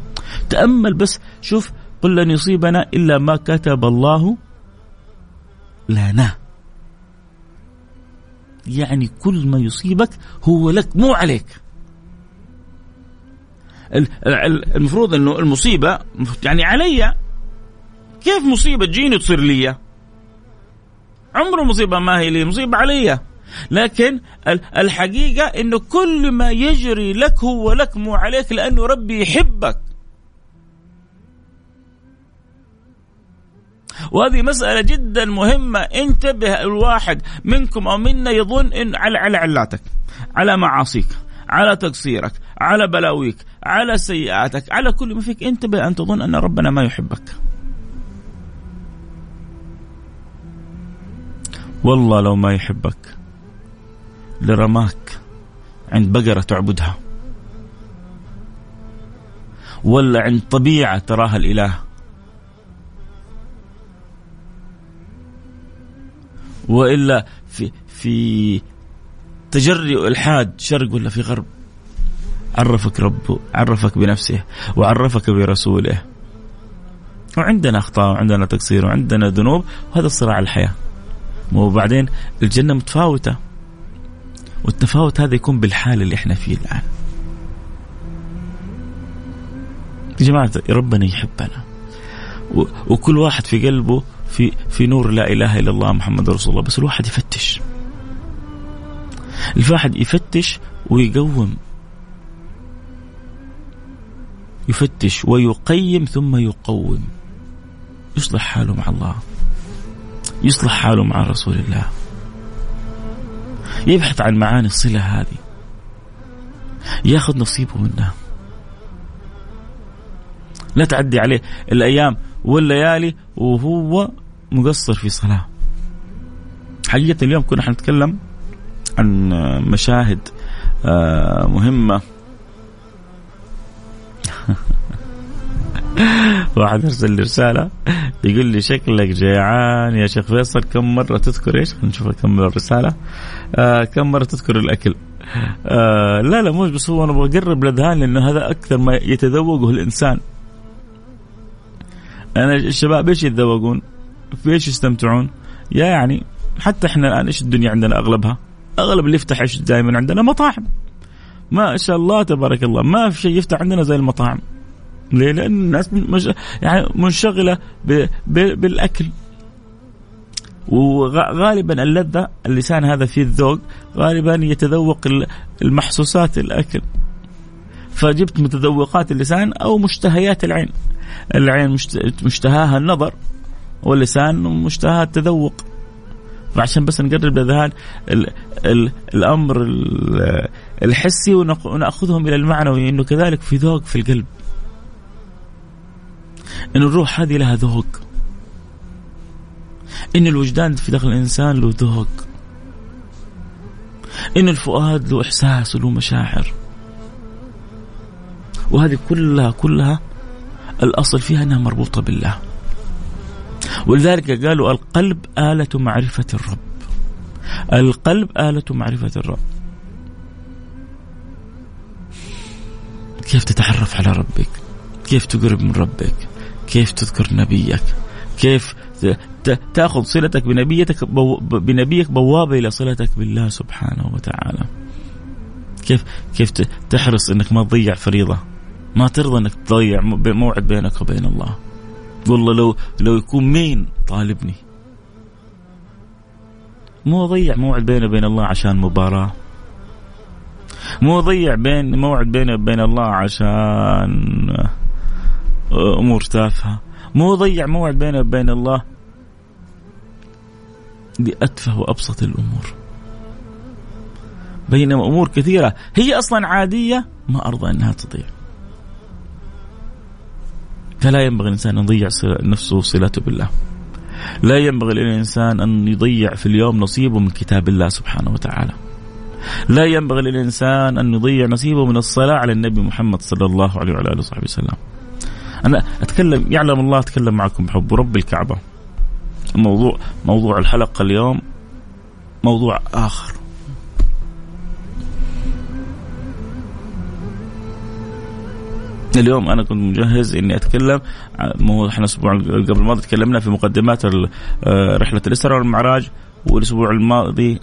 تأمل بس. شوف قل لن يصيبنا إلا ما كتب الله لنا يعني كل ما يصيبك هو لك مو عليك. المفروض إنه المصيبة يعني علي. كيف مصيبة تجيني تصير لي؟ عمر المصيبه ما هي لي مصيبة علي. لكن الحقيقة إنه كل ما يجري لك هو لك مو عليك لأنه ربي يحبك. وهذه مسألة جدا مهمة. انتبه الواحد منكم أو منا يظن إن على على علاتك على معاصيك على تقصيرك على بلاويك على سيئاتك على كل ما فيك. انتبه أن تظن أن ربنا ما يحبك. والله لو ما يحبك لرماك عند بقرة تعبدها ولا عند طبيعة تراها الإله. وإلا في في تجري والحاد شرق ولا في غرب؟ عرفك ربه عرفك بنفسه وعرفك برسوله. وعندنا أخطاء وعندنا تقصير وعندنا ذنوب وهذا صراع الحياة. وبعدين الجنة متفاوتة والتفاوت هذا يكون بالحال اللي إحنا فيه الآن. يا جماعة ربنا يحبنا. وكل واحد في قلبه في في نور لا إله إلا الله محمد رسول الله. بس الواحد يفتش. الواحد يفتش ويقوم. يفتش ويقيم ثم يقوم. يصلح حاله مع الله. يصلح حاله مع رسول الله. يبحث عن معاني الصلة هذه. ياخذ نصيبه منها. لا تعدي عليه الأيام والليالي وهو مقصر في صلاة. حقيقة اليوم كنا حنتكلم عن مشاهد آه، مهمة. واحد ارسل لي رسالة يقول لي شكلك جيعان يا شيخ فيصل كم مرة تذكر؟ إيش؟ خلينا نشوف كم الرسالة. آه كم مرة تذكر الأكل؟ آه لا لا مش بس هو أنا بقرب الأذهان لأنه هذا أكثر ما يتذوقه الإنسان. أنا الشباب إيش يتذوقون؟ في إيش يستمتعون؟ يا يعني حتى إحنا الآن إيش الدنيا عندنا أغلبها؟ أغلب اللي يفتح إيش دائما عندنا مطاعم ما شاء الله تبارك الله ما في شيء يفتح عندنا زي المطاعم ليه؟ لأن الناس مش يعني منشغلة ب... ب... بالأكل وغالبا اللذة اللسان هذا فيه الذوق غالبا يتذوق المحسوسات الأكل فجبت متذوقات اللسان أو مشتهيات العين العين مشتهاها النظر واللسان مشتهاها التذوق. فعشان بس نقرب الاذهان الأمر الحسي ونأخذهم إلى المعنوي إنه كذلك في ذوق في القلب. إن الروح هذه لها ذوق. إن الوجدان في داخل الإنسان له ذوق. إن الفؤاد له إحساس وله مشاعر. وهذه كلها كلها الأصل فيها أنها مربوطة بالله. ولذلك قالوا القلب آلة معرفة الرب. القلب آلة معرفة الرب. كيف تتعرف على ربك؟ كيف تقرب من ربك؟ كيف تذكر نبيك؟ كيف تأخذ صلتك بنبيتك بنبيك بوابة إلى صلتك بالله سبحانه وتعالى؟ كيف كيف تحرص إنك ما تضيع فريضة؟ ما ترضى إنك تضيع موعد بينك وبين الله؟ والله لو لو يكون مين طالبني. مو اضيع موعد بيني وبين الله عشان مباراة. مو اضيع بين موعد بيني وبين الله عشان أمور تافهة. مو اضيع موعد بيني وبين الله بأتفه وأبسط الأمور. بينما أمور كثيرة. هي أصلا عادية ما أرضى أنها تضيع. فلا ينبغي الإنسان أن يضيع نفسه صلته بالله. لا ينبغي للإنسان أن يضيع في اليوم نصيبه من كتاب الله سبحانه وتعالى. لا ينبغي للإنسان أن يضيع نصيبه من الصلاة على النبي محمد صلى الله عليه وعلى آله وصحبه وسلم. أنا أتكلم يعلم الله أتكلم معكم بحب رب الكعبة. موضوع موضوع الحلقة اليوم موضوع آخر. اليوم أنا كنت مجهز إني أتكلم مو إحنا الأسبوع قبل الماضي تكلمنا في مقدمات آه، رحلة الإسرة والمعراج والأسبوع الماضي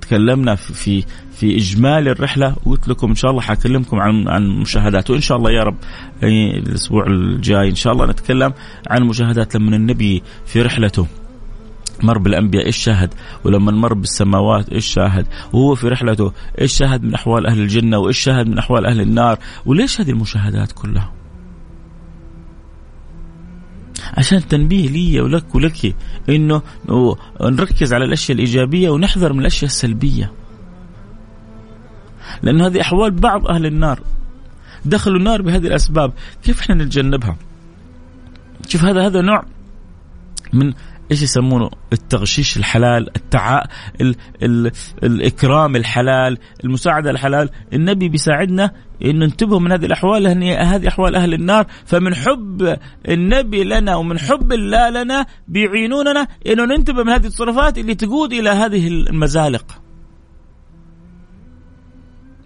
تكلمنا في في اجمال الرحلة وقلت لكم إن شاء الله حكلمكم عن عن مشاهدات وإن شاء الله يا رب الأسبوع الجاي إن شاء الله نتكلم عن مشاهدات لما النبي في رحلته. مر بالأنبياء إيش شاهد؟ ولما مر بالسماوات إيش شاهد؟ وهو في رحلته إيش شاهد من أحوال أهل الجنة؟ وإيش شاهد من أحوال أهل النار؟ وليش هذه المشاهدات كلها؟ عشان تنبيه لي ولك ولك إنه نركز على الأشياء الإيجابية ونحذر من الأشياء السلبية. لأن هذه أحوال بعض أهل النار. دخلوا النار بهذه الأسباب. كيف إحنا نتجنبها؟ شوف هذا هذا نوع من إيش يسمونه؟ التغشيش الحلال التع ال... ال... الإكرام الحلال المساعدة الحلال. النبي بيساعدنا ان ننتبه من هذه الأحوال لأن هذه أحوال أهل النار. فمن حب النبي لنا ومن حب الله لنا بيعينوننا إنه ننتبه من هذه التصرفات اللي تقود إلى هذه المزالق.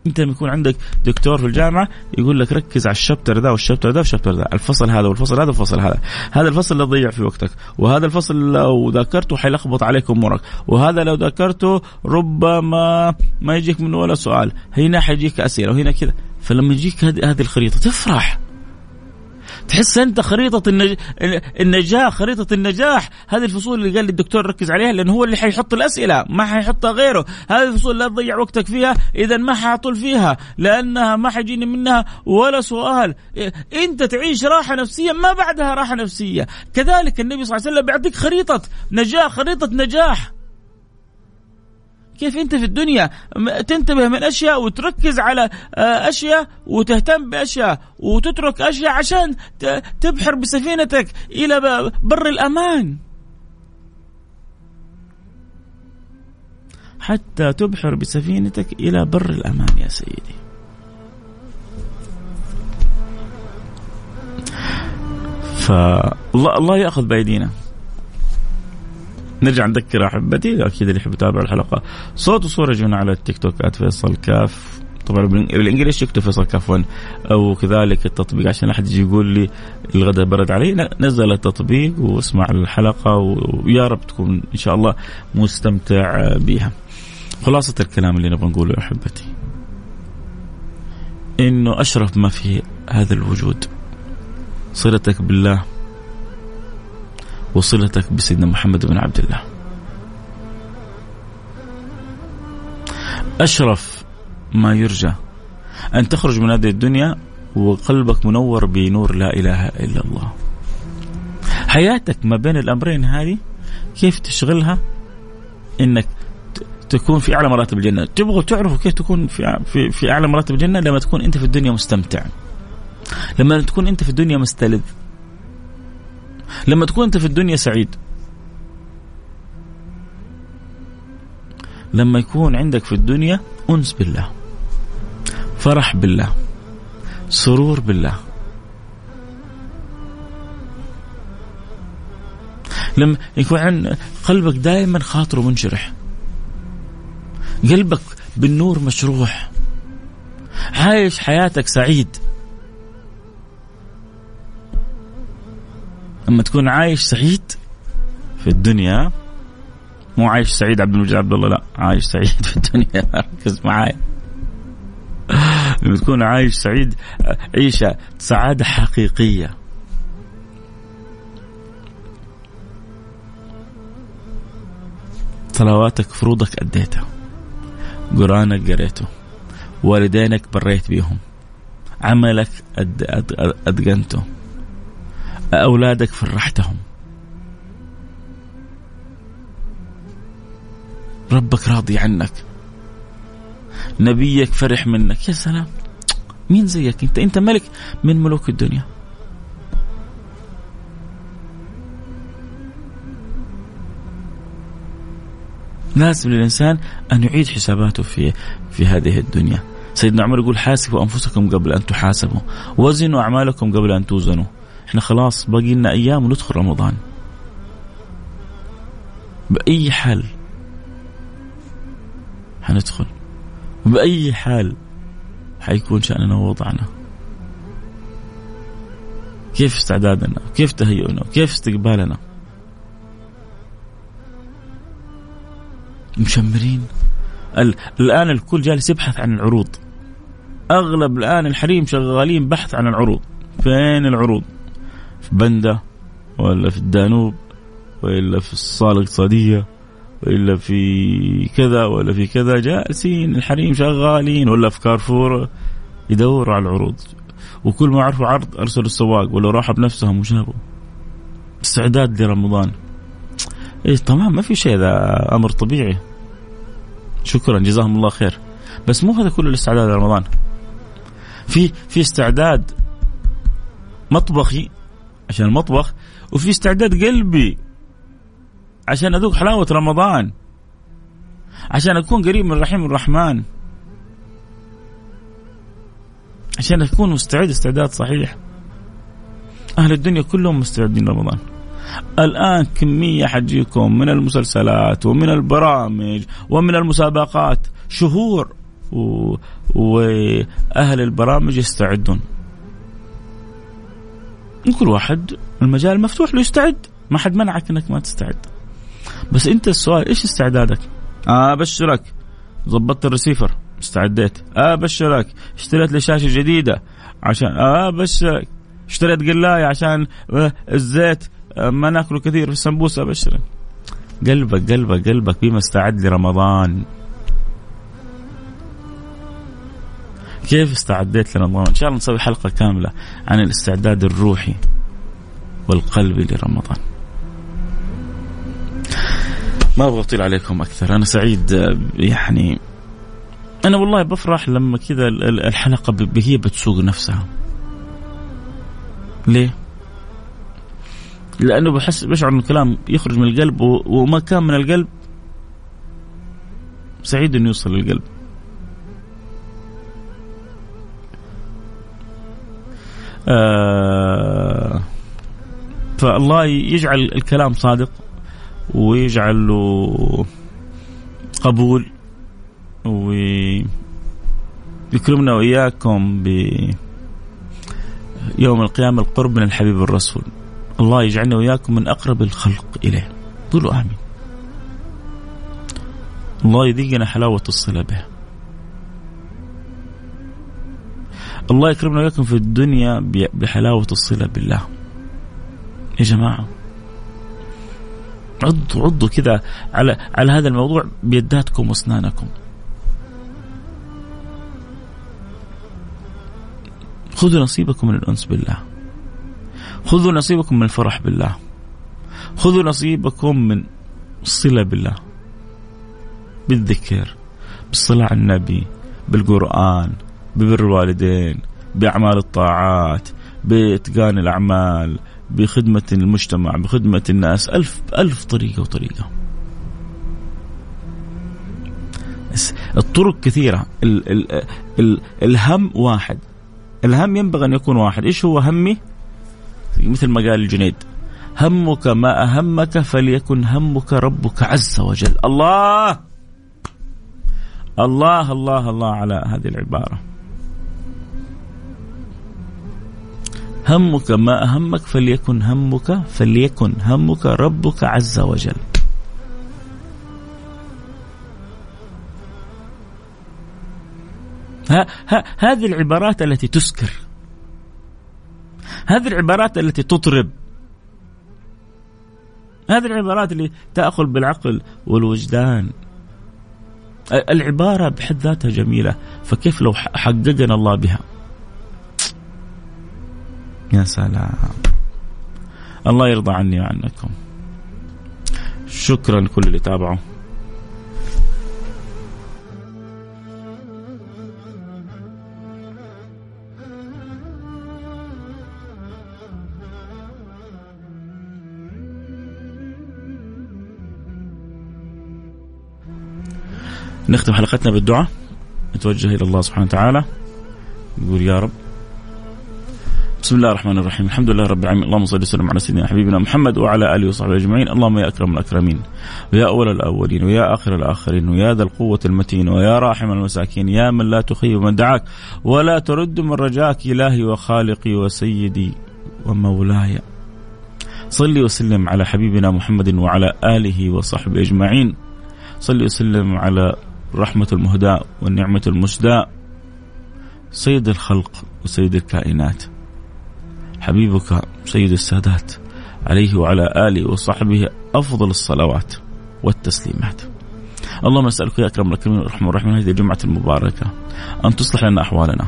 انت لما يكون عندك دكتور في الجامعة يقول لك ركز على ال chapter ذا وال chapter ذا وال chapter ذا الفصل هذا والفصل هذا والفصل هذا. هذا الفصل اللي تضيع في وقتك وهذا الفصل لو ذاكرته حيلخبط عليك أمورك وهذا لو ذاكرته ربما ما يجيك منه ولا سؤال هنا حيجيك أسئلة وهنا كذا. فلما يجيك هذه الخريطة تفرح. تحس أنت خريطة النج... النجاح خريطة النجاح. هذه الفصول اللي قال الدكتور ركز عليها لأنه هو اللي حيحط الأسئلة ما حيحطها غيره. هذه الفصول لا تضيع وقتك فيها اذا ما حاطل فيها لأنها ما حيجيني منها ولا سؤال. أنت تعيش راحة نفسية ما بعدها راحة نفسية. كذلك النبي صلى الله عليه وسلم بيعطيك خريطة نجاح خريطة نجاح. كيف انت في الدنيا؟ تنتبه من أشياء وتركز على آه، أشياء وتهتم بأشياء وتترك أشياء عشان تبحر بسفينتك إلى بر الأمان. حتى تبحر بسفينتك إلى بر الأمان يا سيدي. فالله الله يأخذ بأيدينا. نرجع نذكر أحبتي أكيد اللي يحب يتابع الحلقة. صوت وصورة يجونا على التيك توك @فيصل كاف. طبعا بالانجلش يكتب فيصل كاف 1 أو كذلك التطبيق عشان أحد يجي يقول لي الغداء برد علي. نزل التطبيق واسمع الحلقة ويا رب تكون إن شاء الله مستمتع بها. خلاصة الكلام اللي نبغى نقوله يا أحبتي. إنه أشرف ما في هذا الوجود. صلتك بالله. وصلتك بسيدنا محمد بن عبد الله. أشرف ما يرجى أن تخرج من هذه الدنيا وقلبك منور بنور لا إله إلا الله. حياتك ما بين الأمرين هذه كيف تشغلها؟ إنك تكون في أعلى مراتب الجنة، تبغوا تعرفوا كيف تكون في في في أعلى مراتب الجنة؟ لما تكون أنت في الدنيا مستمتع. لما تكون أنت في الدنيا مستلذ. لما تكون أنت في الدنيا سعيد. لما يكون عندك في الدنيا أنس بالله فرح بالله سرور بالله. لما يكون عن قلبك دائما خاطره منشرح قلبك بالنور مشروح عايش حياتك سعيد. أما تكون عايش سعيد في الدنيا مو عايش سعيد عبد المجيد عبد الله لا عايش سعيد في الدنيا. ركز معايا. لما تكون عايش سعيد عيشة سعادة حقيقية. صلواتك فروضك أديتها. قرآنك قريته. والدينك بريت بيهم. عملك أتقنته أولادك فرحتهم. ربك راضي عنك. نبيك فرح منك. يا سلام. مين زيك أنت؟ أنت ملك من ملوك الدنيا. لازم للإنسان أن يعيد حساباته في في هذه الدنيا. سيدنا عمر يقول حاسبوا أنفسكم قبل أن تحاسبوا وزنوا أعمالكم قبل أن توزنوا. إحنا خلاص باقي لنا أيام وندخل رمضان. بأي حال حندخل؟ وباي حال حيكون شأننا ووضعنا؟ كيف استعدادنا؟ كيف تهيئنا؟ كيف استقبالنا؟ مشمرين. الآن الكل جالس يبحث عن العروض. أغلب الآن الحريم شغالين بحث عن العروض. فين العروض؟ في بندا ولا في الدانوب ولا في الصالة الاقتصادية ولا في كذا ولا في كذا جالسين الحريم شغالين ولا في كارفور يدوروا على العروض. وكل ما عرفوا عرض أرسلوا السواق ولا راحوا بنفسهم وجابوا. استعداد لرمضان. إيه تمام ما في شيء هذا أمر طبيعي. شكرا جزاهم الله خير. بس مو هذا كله الاستعداد لرمضان. في في استعداد مطبخي عشان المطبخ وفي استعداد قلبي عشان أذوق حلاوة رمضان عشان أكون قريب من الرحيم الرحمن عشان أكون مستعد استعداد صحيح. أهل الدنيا كلهم مستعدين رمضان. الآن كمية حجيكم من المسلسلات ومن البرامج ومن المسابقات شهور و... وأهل البرامج يستعدون. كل واحد المجال مفتوح له يستعد. ما حد منعك إنك ما تستعد. بس أنت السؤال إيش استعدادك؟ أبشرك. ظبطت الريسيفر استعديت. آه أبشرك. اشتريت لي شاشة جديدة عشان أبشرك. اشتريت قلاية عشان آه، الزيت. آه، ما ناكله كثير في السمبوسة أبشرك. قلبك قلبك قلبك بما استعد لرمضان. كيف استعديت لرمضان؟ إن شاء الله نسوي حلقة كاملة عن الاستعداد الروحي والقلبي لرمضان. ما أبغى أطيل عليكم أكثر. أنا سعيد يعني أنا والله بفرح لما كذا الحلقة هي بتسوق نفسها. ليه؟ لأنه بحس بشعر إن الكلام يخرج من القلب وما كان من القلب سعيد إنه يوصل للقلب. فالله يجعل الكلام صادق ويجعل له قبول ويكرمنا وإياكم ب يوم القيامة القرب من الحبيب الرسول. الله يجعلنا وإياكم من أقرب الخلق إليه. قولوا آمين. الله يذيقنا حلاوة الصلة به الله يكرمنا وإياكم في الدنيا بحلاوة الصلة بالله. يا جماعة. عضوا عضوا كذا على على هذا الموضوع بيداتكم وأسنانكم. خذوا نصيبكم من الأنس بالله. خذوا نصيبكم من الفرح بالله. خذوا نصيبكم من الصلة بالله. بالذكر بالصلاة على النبي بالقرآن ببر الوالدين بأعمال الطاعات بإتقان الأعمال بخدمة المجتمع بخدمة الناس ألف ألف طريقة وطريقة. الطرق كثيرة. ال ال ال الهم واحد. الهم ينبغي أن يكون واحد. إيش هو همي؟ مثل ما قال الجنيد همك ما أهمك فليكن همك ربك عز وجل. الله! الله الله الله على هذه العبارة. همك ما أهمك فليكن همك فليكن همك ربك عز وجل. ها ها هذه العبارات التي تسكر. هذه العبارات التي تطرب. هذه العبارات اللي تأخذ بالعقل والوجدان. العبارة بحد ذاتها جميلة فكيف لو حققنا الله بها؟ يا سلام. الله يرضى عني وعنكم. شكرا لكل اللي تابعوا. نختم حلقتنا بالدعاء. نتوجه إلى الله سبحانه وتعالى. نقول يا رب بسم الله الرحمن الرحيم. الحمد لله رب العالمين. اللهم صل وسلم على سيدنا حبيبنا محمد وعلى آله وصحبه أجمعين. اللهم يا أكرم الأكرمين ويا أول الأولين ويا آخر الآخرين ويا ذا القوة المتين ويا راحم المساكين يا من لا تخيب من دعاك ولا ترد من رجاك إلهي وخالقي وسيدي ومولاي. صلي وسلم على حبيبنا محمد وعلى آله وصحبه أجمعين. صلي وسلم على الرحمه المهداة والنعمة المسداة سيد الخلق وسيد الكائنات. حبيبك سيد السادات عليه وعلى آله وصحبه أفضل الصلوات والتسليمات. اللهم أسألك يا أكرم الأكرمين والرحمن الرحيم هذه الجمعة المباركة أن تصلح لنا أحوالنا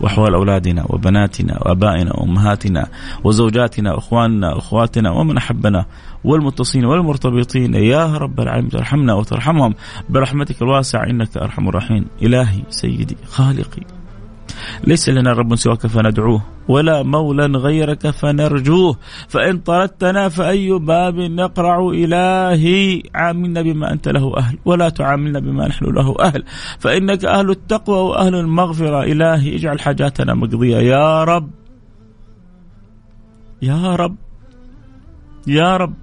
وأحوال أولادنا وبناتنا وآبائنا وأمهاتنا وزوجاتنا وإخواننا وأخواتنا ومن أحبنا والمتصلين والمرتبطين. يا رب العالمين ترحمنا وترحمهم. برحمتك الواسعة إنك أرحم الراحمين. إلهي سيدي خالقي. ليس لنا رب سواك فندعوه ولا مولى غيرك فنرجوه. فإن طردتنا فأي باب نقرع إلهي؟ عاملنا بما أنت له أهل ولا تعاملنا بما نحن له أهل. فإنك أهل التقوى وأهل المغفرة. إلهي اجعل حاجاتنا مقضية. يا رب يا رب يا رب.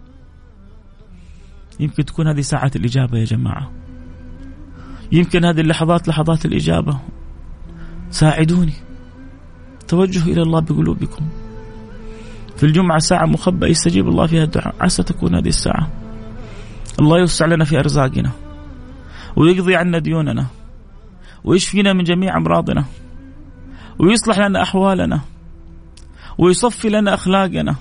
يمكن تكون هذه ساعة الإجابة يا جماعة. يمكن هذه اللحظات لحظات الإجابة. ساعدوني. توجه إلى الله بقلوبكم. في الجمعة ساعة مخبأة يستجيب الله فيها الدعاء. عسى تكون هذه الساعة. الله يوسع لنا في أرزاقنا. ويقضي عنا ديوننا. ويشفينا من جميع أمراضنا. ويصلح لنا أحوالنا. ويصفي لنا أخلاقنا.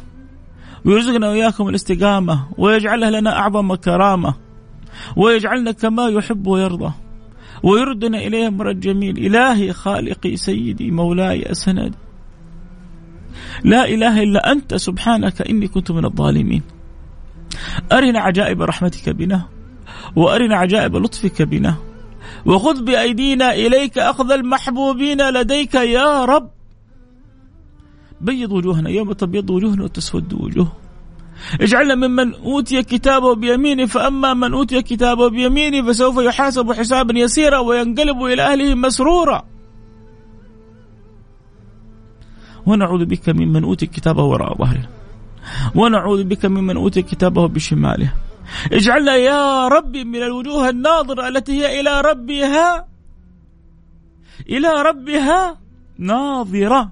ويرزقنا وإياكم الاستقامة. ويجعلها لنا أعظم كرامة ويجعلنا كما يحب ويرضى. ويردنا إليه مرد جميل. إلهي خالقي سيدي مولاي أسندي. لا إله إلا أنت سبحانك إني كنت من الظالمين. أرنا عجائب رحمتك بنا وأرنا عجائب لطفك بنا وخذ بأيدينا إليك أخذ المحبوبين لديك يا رب. بيض وجوهنا يوم تبيض وجوهنا وتسود وجوه. اجعلنا ممن أوتي كتابه بيمينه فأما من أوتي كتابه بيمينه فسوف يحاسب حسابا يسيرا وينقلب إلى أهله مسرورا. ونعوذ بك ممن أوتي كتابه وراء ظهره. ونعوذ بك ممن أوتي كتابه بشماله. اجعلنا يا ربي من الوجوه الناظرة التي هي إلى ربها إلى ربها ناظرة.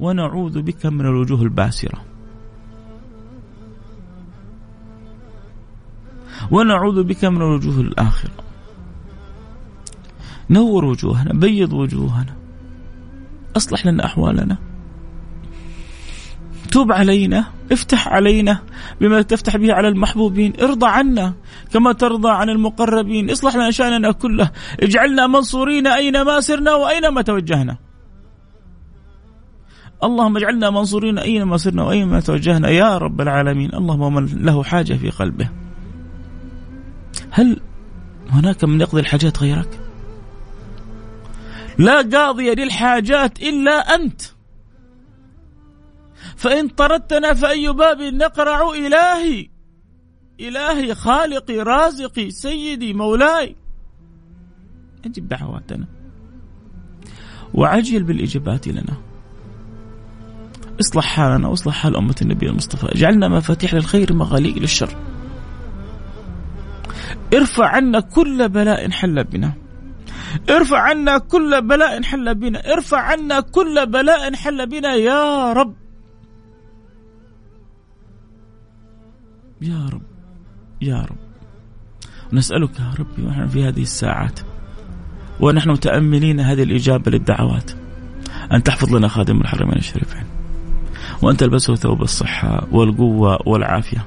ونعوذ بك من الوجوه الباسرة. ونعوذ بك من الوجوه الآخرة. نور وجوهنا بيض وجوهنا. أصلح لنا أحوالنا. توب علينا افتح علينا بما تفتح به على المحبوبين. ارضى عنا كما ترضى عن المقربين. اصلح لنا شأننا كله. اجعلنا منصورين أينما سرنا وأينما توجهنا. اللهم اجعلنا منصورين أينما سرنا وأينما توجهنا. يا رب العالمين. اللهم من له حاجة في قلبه. هل هناك من يقضي الحاجات غيرك؟ لا قاضي للحاجات إلا أنت. فإن طردتنا فأي باب نقرع إلهي؟ إلهي خالقي رازقي سيدي مولاي. أجب دعواتنا. وعجل بالإجابات لنا. اصلح حالنا واصلح حال أمة النبي المصطفى. اجعلنا مفاتيح للخير مغاليق للشر. ارفع عنا كل بلاء حل بنا. ارفع عنا كل بلاء حل بنا. ارفع عنا كل بلاء حل بنا يا رب. يا رب يا رب. نسألك يا ربي ونحن في هذه الساعات ونحن متأملين هذه الإجابة للدعوات أن تحفظ لنا خادم الحرمين الشريفين وأن تلبسه ثوب الصحة والقوة والعافية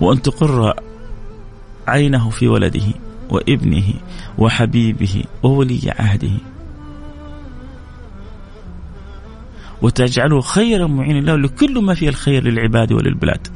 وأن تقر عينه في ولده وابنه وحبيبه وولي عهده. وتجعله خيرا معينا له لكل ما فيه الخير للعباد وللبلاد.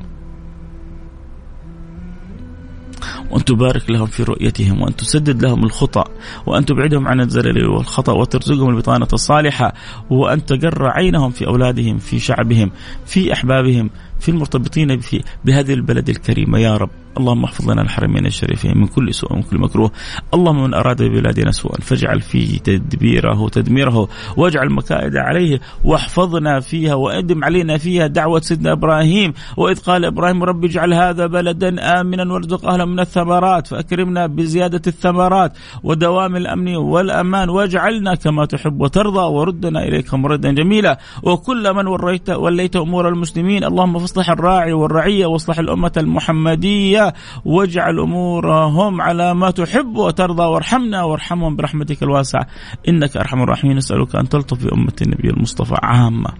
وأن تبارك لهم في رؤيتهم وأن تسدد لهم الخطأ وأن تبعدهم عن الزلل والخطأ وترزقهم البطانة الصالحة وأن تقر عينهم في أولادهم في شعبهم في أحبابهم في المرتبطين بهذه البلد الكريمة. يا رب. اللهم احفظ لنا الحرمين الشريفين من كل سوء ومن كل مكروه. اللهم من أراد ببلادنا سوءا فاجعل فيه تدبيره تدميره واجعل مكائد عليه واحفظنا فيها وأدم علينا فيها دعوة سيدنا إبراهيم. وإذ قال إبراهيم رب اجعل هذا بلدا آمنا وارزق أهله من الثمرات فأكرمنا بزيادة الثمرات ودوام الأمن والأمان واجعلنا كما تحب وترضى وردنا إليك مردا جميلا. وكل من وليت وليت أمور المسلمين اللهم فاصلح الراعي والرعية واصلح الأمة المحمدية. واجعل أمورهم على ما تحب وترضى وارحمنا وارحمهم برحمتك الواسعة. إنك أرحم الراحمين. نسألك أن تلطف بأمة النبي المصطفى عامة.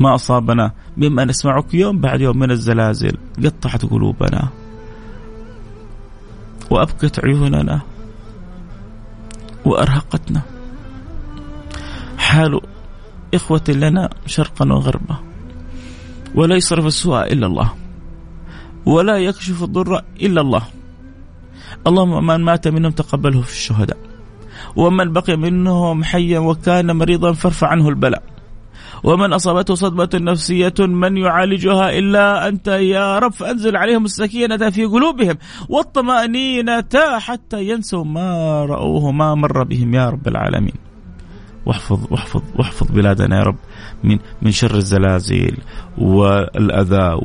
ما أصابنا مما نسمعك يوم بعد يوم من الزلازل. قطعت قلوبنا. وابكت عيوننا. وأرهقتنا. حال إخوة لنا شرقا وغربا. ولا يصرف السوء إلا الله. ولا يكشف الضر إلا الله. اللهم من مات منهم تقبله في الشهداء. ومن بقي منهم حيا وكان مريضا فارفع عنه البلاء. ومن أصابته صدمة نفسية من يعالجها إلا أنت يا رب. فأنزل عليهم السكينة في قلوبهم والطمأنينة حتى ينسوا ما رأوه ما مر بهم يا رب العالمين. واحفظ واحفظ واحفظ بلادنا يا رب من من شر الزلازل والأذى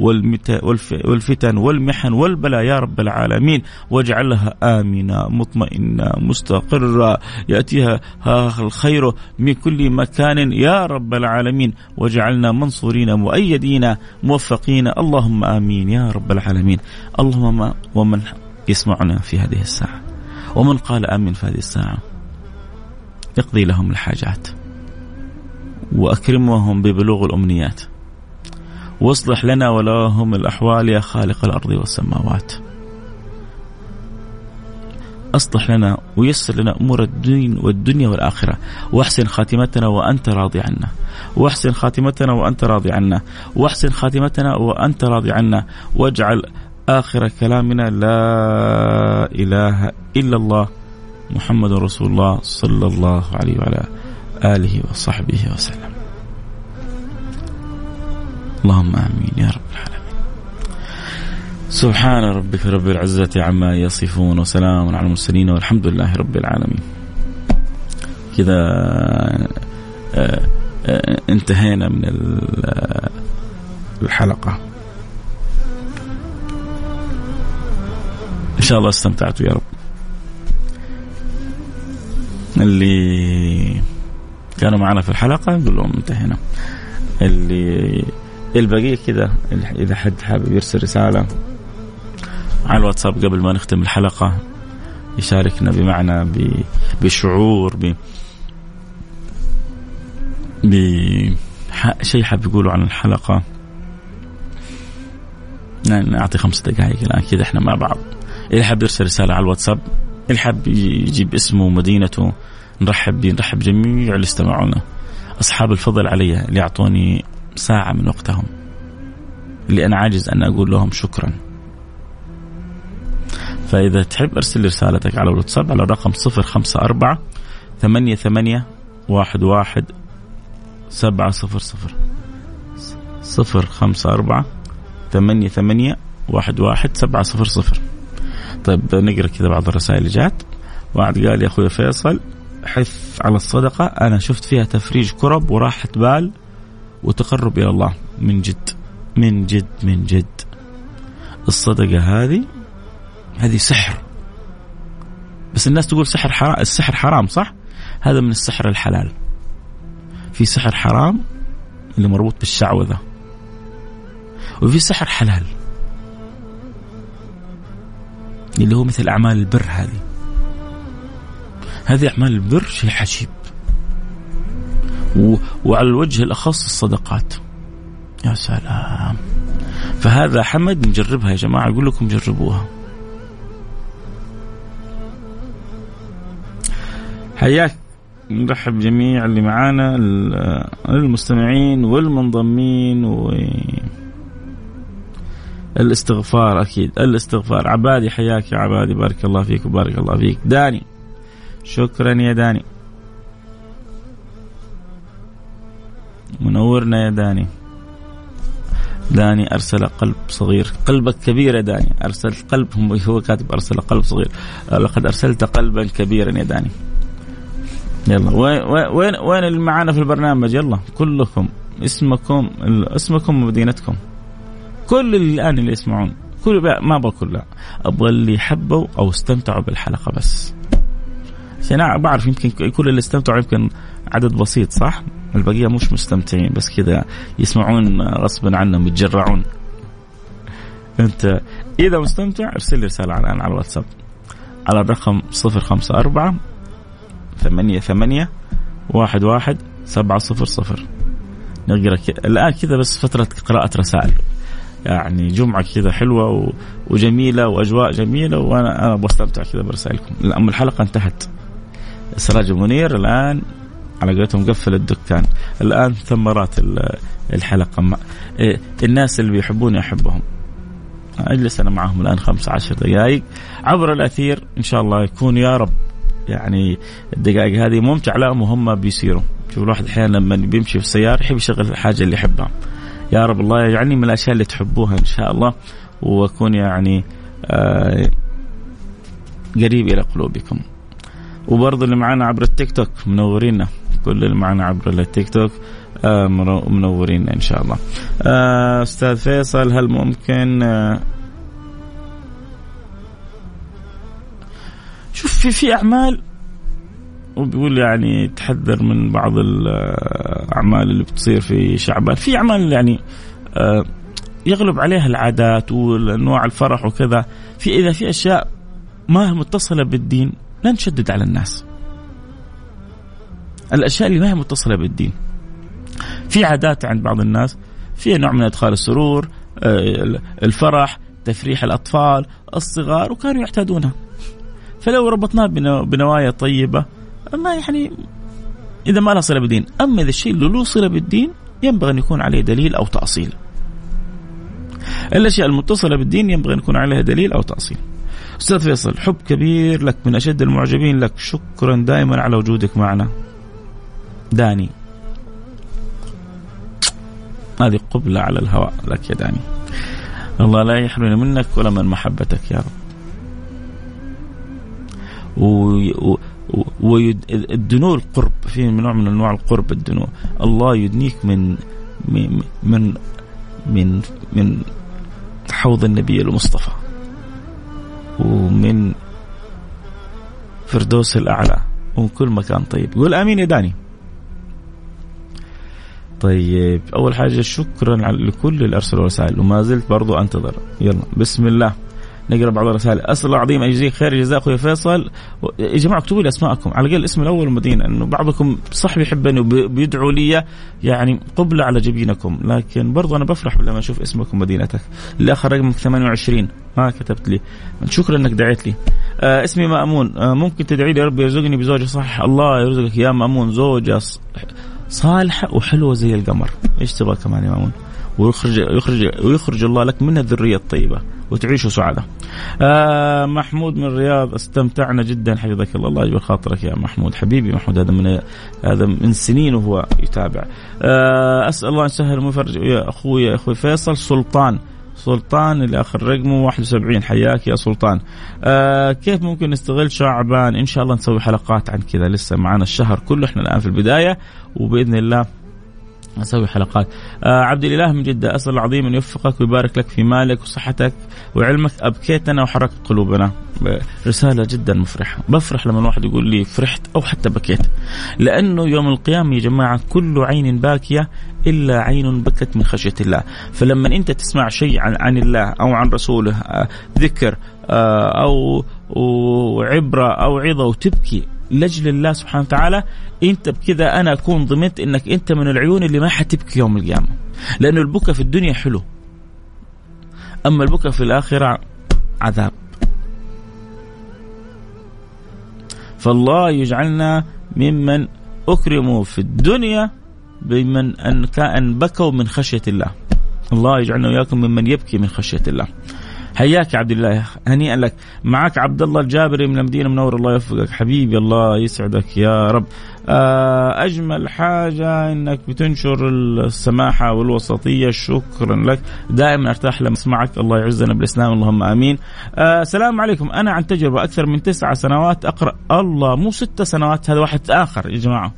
والفتن والمحن والبلاء يا رب العالمين. واجعلها آمنة مطمئنة مستقرة. يأتيها الخير من كل مكان يا رب العالمين. واجعلنا منصورين مؤيدين موفقين. اللهم آمين يا رب العالمين. اللهم ومن يسمعنا في هذه الساعة ومن قال آمين في هذه الساعة. اقضي لهم الحاجات. وأكرمهم ببلوغ الأمنيات. واصلح لنا ولهم الأحوال يا خالق الأرض والسماوات. أصلح لنا ويسر لنا أمور الدين والدنيا والآخرة. واحسن خاتمتنا وأنت راضي عنا. واحسن خاتمتنا وأنت راضي عنا. واحسن خاتمتنا وأنت راضي عنا. واجعل آخر كلامنا لا إله إلا الله. محمد رسول الله صلى الله عليه وعلى آله وصحبه وسلم. اللهم آمين يا رب العالمين. سبحان ربك رب العزة عما يصفون وسلام على المرسلين والحمد لله رب العالمين. كذا آه، آه، انتهينا من الحلقة. إن شاء الله استمتعتوا يا رب. اللي كانوا معنا في الحلقة نقول لهم انتهينا. اللي البقية كذا إذا حد حابب يرسل رسالة على الواتساب قبل ما نختم الحلقة يشاركنا بمعنى بشعور ب بشيء حاب يقوله عن الحلقة. نعطي خمس دقائق الآن كذا إحنا مع بعض. اللي حاب يرسل رسالة على الواتساب اللي يجيب اسمه ومدينته نرحب به نرحب جميع اللي استمعونا. أصحاب الفضل علي اللي أعطوني ساعة من وقتهم. اللي أنا عاجز أن أقول لهم شكرا. فإذا تحب أرسل رسالتك على الواتساب على الرقم صفر خمسة أربعة ثمانية ثمانية واحد واحد سبعة صفر صفر. صفر خمسة أربعة ثمانية ثمانية واحد واحد سبعة صفر صفر. طيب نقرأ كذا بعض الرسائل اللي جات. واحد قال يا أخوي فيصل حث على الصدقة. أنا شفت فيها تفريج كرب وراحة بال وتقرب إلى الله. من جد من جد من جد. الصدقة هذه هذه سحر. بس الناس تقول سحر حرام السحر حرام صح؟ هذا من السحر الحلال. في سحر حرام اللي مربوط بالشعوذة. وفي سحر حلال. اللي هو مثل أعمال البر هذه. هذه أعمال البر شيء عجيب. و... وعلى الوجه الأخص الصدقات. يا سلام. فهذا حمد نجربها يا جماعة أقول لكم جربوها. حياك. نرحب جميع اللي معانا المستمعين والمنضمين و الاستغفار أكيد. الاستغفار. عبادي حياك يا عبادي. بارك الله فيك وبارك الله فيك. داني. شكرا يا داني. منورنا يا داني. داني أرسل قلب صغير. قلبك كبير يا داني. ارسلت قلب هو كاتب أرسل قلب صغير. لقد أرسلت قلبا كبيرا يا داني. يلا. وين وين اللي معانا في البرنامج؟ يلا. كلكم. اسمكم اسمكم ومدينتكم. كل الآن اللي يسمعون كل ما أبغى كلها أبغى اللي حبوا أو استمتعوا بالحلقة بس. عشان بعرف يمكن كل اللي استمتعوا يمكن عدد بسيط صح؟ البقية مش مستمتعين بس كذا يسمعون غصبا عنهم يتجرعون. أنت إذا مستمتع ارسل لي رسالة الآن على الواتساب. على الرقم 054 ثمانية ثمانية واحد واحد سبعة صفر صفر. نقرأ الآن كذا بس فترة قراءة رسائل. يعني جمعة كذا حلوة وجميلة وأجواء جميلة وأنا أنا بستمتع كذا برسائلكم. اما الحلقة انتهت. سراج المنير الآن على قولتهم قفل الدكان. الآن ثمرات الحلقة. إيه، الناس اللي بيحبوني أحبهم. أجلس أنا معهم الآن 15 دقائق. عبر الأثير إن شاء الله يكون يا رب. يعني الدقائق هذه ممتعة لهم وهم بيسيروا شوف الواحد أحيانا لما بيمشي في السيارة يحب يشغل الحاجة اللي يحبها. يا رب الله يجعلني من الأشياء اللي تحبوها إن شاء الله وأكون يعني آه قريب إلى قلوبكم وبرضه اللي معانا عبر التيك توك منورينا كل اللي معنا عبر التيك توك آه منورين إن شاء الله. آه أستاذ فيصل هل ممكن شوف في في أعمال وبيقول يعني تحذر من بعض الأعمال اللي بتصير في شعبان. في أعمال يعني آه يغلب عليها العادات وانواع الفرح وكذا. في إذا في أشياء ما هي متصلة بالدين لا نشدد على الناس. الأشياء اللي ما هي متصلة بالدين. في عادات عند بعض الناس فيها نوع من أدخال السرور آه، الفرح تفريح الأطفال الصغار وكانوا يعتادونها فلو ربطناه بنوايا طيبة ما يعني إذا ما له صلة بالدين. أما إذا الشيء اللي له صلة بالدين ينبغي أن يكون عليه دليل أو تأصيل. الأشياء المتصلة بالدين ينبغي أن يكون عليها دليل أو تأصيل. أستاذ فيصل حب كبير لك من أشد المعجبين لك. شكرا دائما على وجودك معنا. داني. هذه قبلة على الهواء لك يا داني. الله لا يحرمنا منك ولا من محبتك يا رب. والدنو القرب في نوع من أنواع القرب الدنو. الله يدنيك من من من من, من حوض النبي المصطفى ومن فردوس الأعلى ومن كل مكان. طيب يقول آمين يا داني. طيب أول حاجة شكرا لكل اللي أرسلوا رسائل وما زلت برضو أنتظر. يلا بسم الله. نقرأ بعض الرسائل. أسأل الله العظيم أن يجزيك خير. جزاء أخوي فيصل. يا جماعة اكتبوا لي أسماءكم. على الأقل الاسم الأول والمدينة إنه بعضكم صح بيحبني وبيدعوا لي يعني قبلة على جبينكم. لكن برضو أنا بفرح لما أشوف اسمك ومدينتك الآخر رقمك 28 ما كتبت لي. شكرا إنك دعيت لي. آه اسمي مأمون. آه ممكن تدعي لي ربي يرزقني بزوجة صح الله يرزقك يا مأمون. زوجة صالحة وحلوة زي القمر. إيش تبغى كمان يا مأمون؟ ويخرج يخرج ويخرج الله لك من الذرية الطيبة وتعيشوا سعداء. آه محمود من الرياض استمتعنا جدا حفظك الله. الله يجبر خاطرك يا محمود. حبيبي محمود هذا من هذا من سنين وهو يتابع. آه أسأل الله أن يسهل ويفرج يا أخوي أخوي فيصل. سلطان. سلطان اللي آخر رقمه 71 حياك يا سلطان. آه كيف ممكن نستغل شعبان؟ إن شاء الله نسوي حلقات عن كذا. لسه معنا الشهر كله إحنا الآن في البداية. وبإذن الله أسوي حلقات. آه عبد الإله من جدة أسأل العظيم أن يوفقك ويبارك لك في مالك وصحتك وعلمك أبكيتنا وحركت قلوبنا. رسالة جدا مفرحة. بفرح لما الواحد يقول لي فرحت أو حتى بكيت. لأنه يوم القيامة يا جماعة كل عين باكية إلا عين بكت من خشية الله. فلما أنت تسمع شيء عن, عن الله أو عن رسوله آه ذكر آه أو وعبره أو عظة وتبكي لأجل الله سبحانه وتعالى أنت بكذا أنا أكون ضمنت إنك أنت من العيون اللي ما حتبكي يوم القيامة. لأنه البكاء في الدنيا حلو. أما البكاء في الآخرة عذاب. فالله يجعلنا ممن أكرموا في الدنيا بمن ان كأن بكوا من خشية الله. الله يجعلنا وإياكم ممن يبكي من خشية الله. حياك يا عبد الله. هنيئا لك. معك عبد الله الجابري من المدينة منور الله يوفقك. حبيبي الله يسعدك يا رب. آه، أجمل حاجة إنك بتنشر السماحة والوسطية. شكرا لك. دائما أرتاح لما أسمعك. الله يعزنا بالإسلام. اللهم آمين. آه، السلام عليكم. أنا عن تجربة أكثر من تسعة سنوات أقرأ. الله مو ستة سنوات هذا واحد آخر يا جماعة.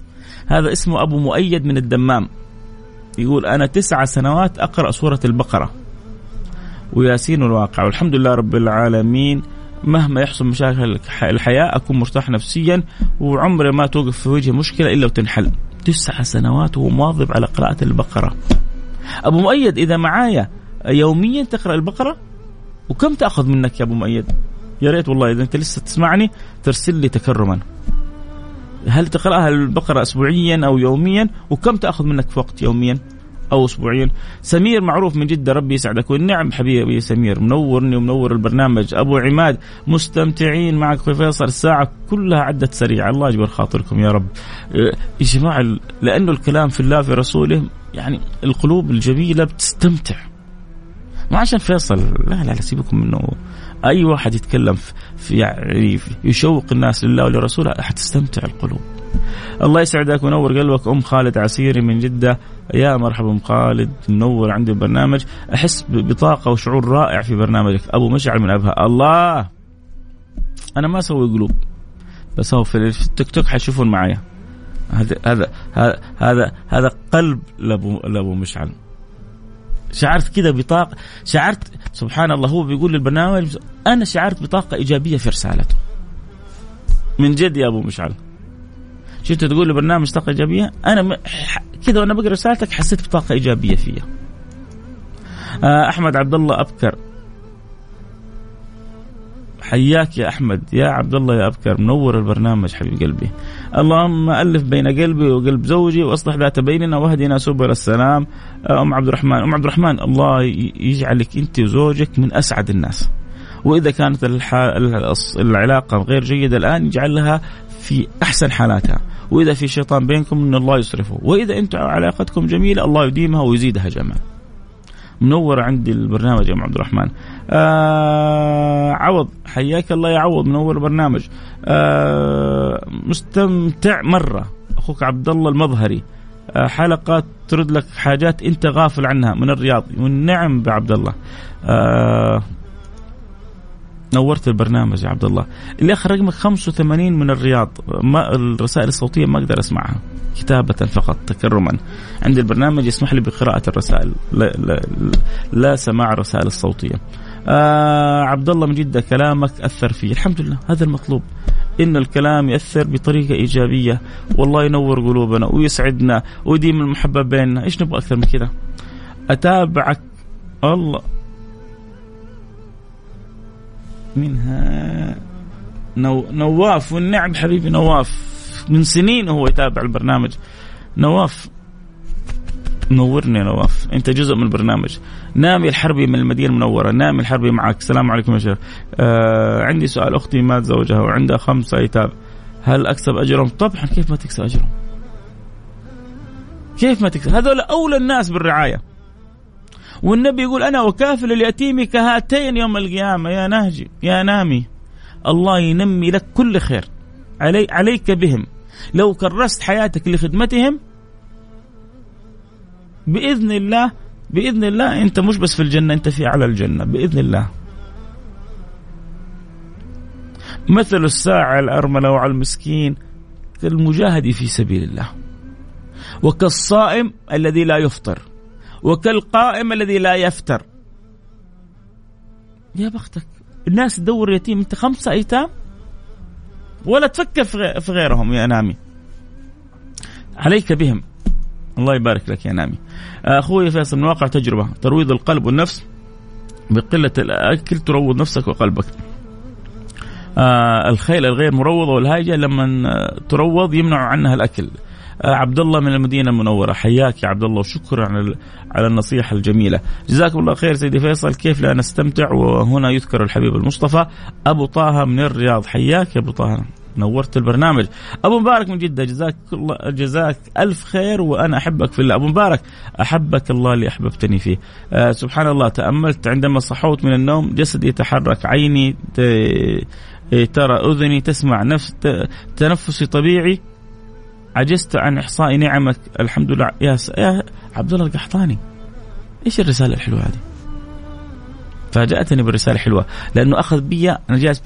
هذا اسمه أبو مؤيد من الدمام. يقول أنا تسعة سنوات أقرأ سورة البقرة. وياسين الواقع. والحمد لله رب العالمين مهما يحصل مشاكل الحياة أكون مرتاح نفسيا وعمري ما توقف في وجهي مشكلة إلا وتنحل. تسع سنوات وهو مواظب على قراءة البقرة. أبو مؤيد إذا معايا يوميا تقرأ البقرة؟ وكم تأخذ منك يا أبو مؤيد؟ يا ريت والله إذا أنت لسه تسمعني ترسل لي تكرما. هل تقرأها البقرة أسبوعيا أو يوميا؟ وكم تأخذ منك في وقت يوميا؟ أو اسبوعيا سمير معروف من جدة ربي يسعدك. والنعم حبيبي سمير منورني ومنور البرنامج. أبو عماد مستمتعين معك أخوي فيصل. الساعة كلها عدت سريعة. الله يجبر خاطركم يا رب. يا جماعة لأنه الكلام في الله في رسوله يعني القلوب الجميلة بتستمتع. ما عشان فيصل. لا لا لا سيبكم منه. أي واحد يتكلم في يعني يشوق الناس لله ولرسوله حتستمتع القلوب. الله يسعدك وينور قلبك. أم خالد عسيري من جدة. يا مرحبا أم خالد منور عندي البرنامج أحس بطاقة وشعور رائع في برنامجك. أبو مشعل من أبها. الله! أنا ما أسوي قلوب بس هو في التيك توك حيشوفون معايا. هذا هذا هذا هذا قلب لابو لأبو مشعل. شعرت كذا بطاقة شعرت سبحان الله هو بيقول للبرنامج أنا شعرت بطاقة إيجابية في رسالته. من جد يا أبو مشعل. شفت تقول لبرنامج طاقة إيجابية؟ أنا كذا وأنا بقرأ رسالتك حسيت بطاقة إيجابية فيها. آه، أحمد عبد الله أبكر. حياك يا أحمد. يا عبد الله يا أبكر منور البرنامج حبيب قلبي. اللهم ألف بين قلبي وقلب زوجي وأصلح ذات بيننا واهدنا سبل السلام. أم عبد الرحمن. أم عبد الرحمن الله يجعلك أنت وزوجك من أسعد الناس. وإذا كانت العلاقة غير جيدة الآن يجعلها في أحسن حالاتها. وإذا في شيطان بينكم إن الله يصرفه وإذا أنتم علاقتكم جميلة الله يديمها ويزيدها جمال منور عندي البرنامج يا أم عبد الرحمن. آه عوض. حياك الله يا عوض منور البرنامج. آه مستمتع مرة. أخوك عبد الله المظهري. آه حلقة ترد لك حاجات أنت غافل عنها من الرياض. والنعم بعبد الله آه نورت البرنامج يا عبد الله. اللي آخر رقمك 85 من الرياض. ما الرسائل الصوتية ما أقدر أسمعها. كتابة فقط تكرما. عندي البرنامج يسمح لي بقراءة الرسائل. لا, لا, لا سماع الرسائل الصوتية. آه عبد الله من جدة كلامك أثر فيه. الحمد لله هذا المطلوب. إن الكلام يأثر بطريقة إيجابية. والله ينور قلوبنا ويسعدنا ويديم المحبة بيننا. إيش نبغى أكثر من كذا؟ أتابعك. الله. منها نو نواف والنعم حبيبي نواف. من سنين هو يتابع البرنامج. نواف نورني يا نواف. انت جزء من البرنامج. نامي الحربي من المدينة المنورة. نامي الحربي معك. السلام عليكم يا شيخ. آه عندي سؤال. أختي مات زوجها وعندها خمسه أيتام. هل أكسب أجرهم؟ طبعا كيف ما تكسب أجرهم؟ كيف ما تكسب؟ هذول أولى الناس بالرعاية. والنبي يقول أنا وكافل اليتيم كهاتين يوم القيامة. يا نهجي يا نامي الله ينمي لك كل خير. علي عليك بهم. لو كرست حياتك لخدمتهم بإذن الله بإذن الله أنت مش بس في الجنة أنت في اعلى الجنة بإذن الله. مثل الساعة الأرملة وعلى المسكين كالمجاهد في سبيل الله. وكالصائم الذي لا يفطر. وكالقائم الذي لا يفتر. يا بختك الناس تدور يتيم انت خمسة أيتام؟ ولا تفكر في غيرهم يا نامي. عليك بهم. الله يبارك لك يا نامي. أخوي فيصل من واقع تجربة ترويض القلب والنفس بقلة الأكل تروض نفسك وقلبك. آه الخيل الغير مروضة والهايجه لما تروض يمنع عنها الأكل. عبد الله من المدينة المنورة. حياك يا عبد الله وشكرا على على النصيحة الجميلة. جزاكم الله خير سيدي فيصل. كيف لا نستمتع؟ وهنا يذكر الحبيب المصطفى أبو طه من الرياض. حياك يا أبو طه. نورت البرنامج. أبو مبارك من جدة جزاك الله جزاك ألف خير وأنا أحبك في الله. أبو مبارك أحبك الله اللي أحببتني فيه. آه سبحان الله تأملت عندما صحوت من النوم جسدي يتحرك عيني ترى أذني تسمع نفس تنفسي طبيعي. عجزت عن إحصاء نعمك الحمد لله. يا, س... يا عبد الله القحطاني إيش الرسالة الحلوة هذه؟ فاجأتني بالرسالة حلوة لأنه أخذ بي أنا جالس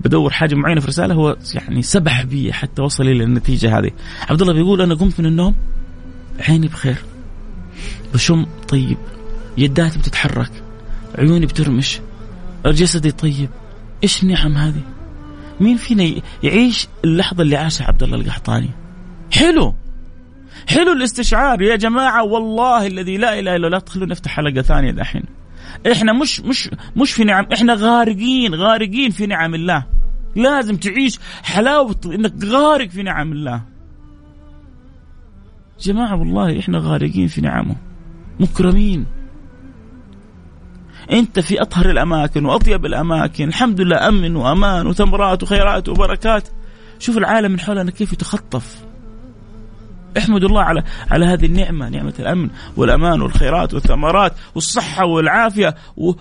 بدور حاجة معينة في رساله هو يعني سبح بي حتى وصل إلى النتيجة هذه. عبد الله بيقول أنا قمت من النوم عيني بخير. بشم طيب يداتي بتتحرك عيوني بترمش جسدي طيب. إيش النعم هذه؟ مين فينا يعيش اللحظة اللي عاشها عبد الله القحطاني؟ حلو. حلو الاستشعار يا جماعة والله الذي لا إله إلا الله. تخلونا نفتح حلقة ثانية دحين. إحنا مش مش مش في نعم إحنا غارقين غارقين في نعم الله. لازم تعيش حلاوة إنك غارق في نعم الله. جماعة والله إحنا غارقين في نعمه. مكرمين. أنت في أطهر الأماكن وأطيب الأماكن. الحمد لله أمن وأمان وثمرات وخيرات وبركات. شوف العالم من حولنا كيف يتخطف. احمد الله على على هذه النعمة نعمة الأمن والأمان والخيرات والثمرات والصحة والعافية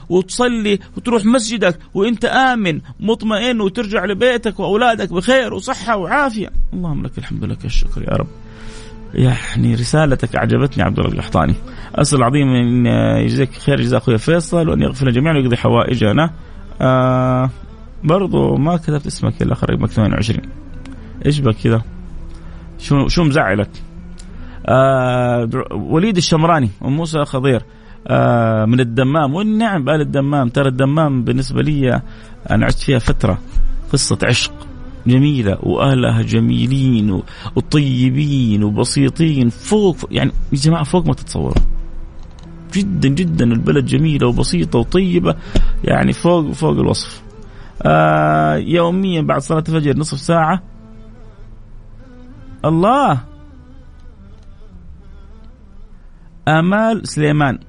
وتصلي وتروح مسجدك وانت امن مطمئن وترجع لبيتك وأولادك بخير وصحة وعافية. اللهم لك الحمد لك الشكر يا رب. يعني رسالتك أعجبتني عبد الله القحطاني اسال العظيم إن يجزيك خير جزاء أخوي فيصل وأن يغفر للجميع ويقضي حوائجنا. آه برضو ما كتبت اسمك إلا اخر رقمك 28 إيش بك كذا؟ شو شو مزعلك؟ آه وليد الشمراني وموسى خضير. آه من الدمام. والنعم بآل الدمام. ترى الدمام بالنسبة لي أنا عشت فيها فترة قصة عشق جميلة وأهلها جميلين وطيبين وبسيطين. فوق يعني يا جماعة فوق ما تتصوروا. جدا جدا البلد جميلة وبسيطة وطيبة يعني فوق فوق الوصف. آه يوميا بعد صلاة الفجر نصف ساعة الله. آمال سليمان.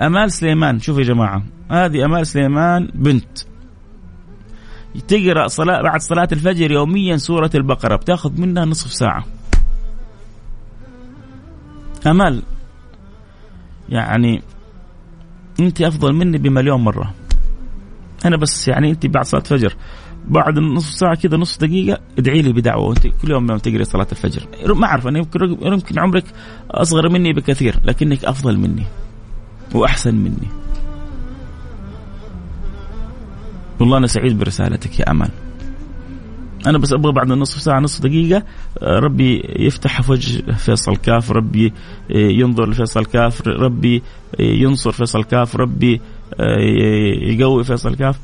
آمال سليمان. شوف يا جماعة هذه آمال سليمان بنت. تقرأ صلاة بعد صلاة الفجر يوميا سورة البقرة بتاخذ منها نصف ساعة. آمال. يعني أنت أفضل مني بمليون مرة. أنا بس يعني أنت بعد صلاة الفجر بعد نصف ساعة كذا نصف دقيقة ادعي لي بدعوة وانت كل يوم لما تقري صلاة الفجر. ما أعرف أنا يمكن عمرك أصغر مني بكثير لكنك أفضل مني وأحسن مني. والله أنا سعيد برسالتك يا أمان. أنا بس أبغى بعد نصف ساعة نصف دقيقة ربي يفتح في وجه فيصل كاف ربي ينظر لفيصل كاف ربي ينصر فيصل كاف ربي يقوي فيصل كاف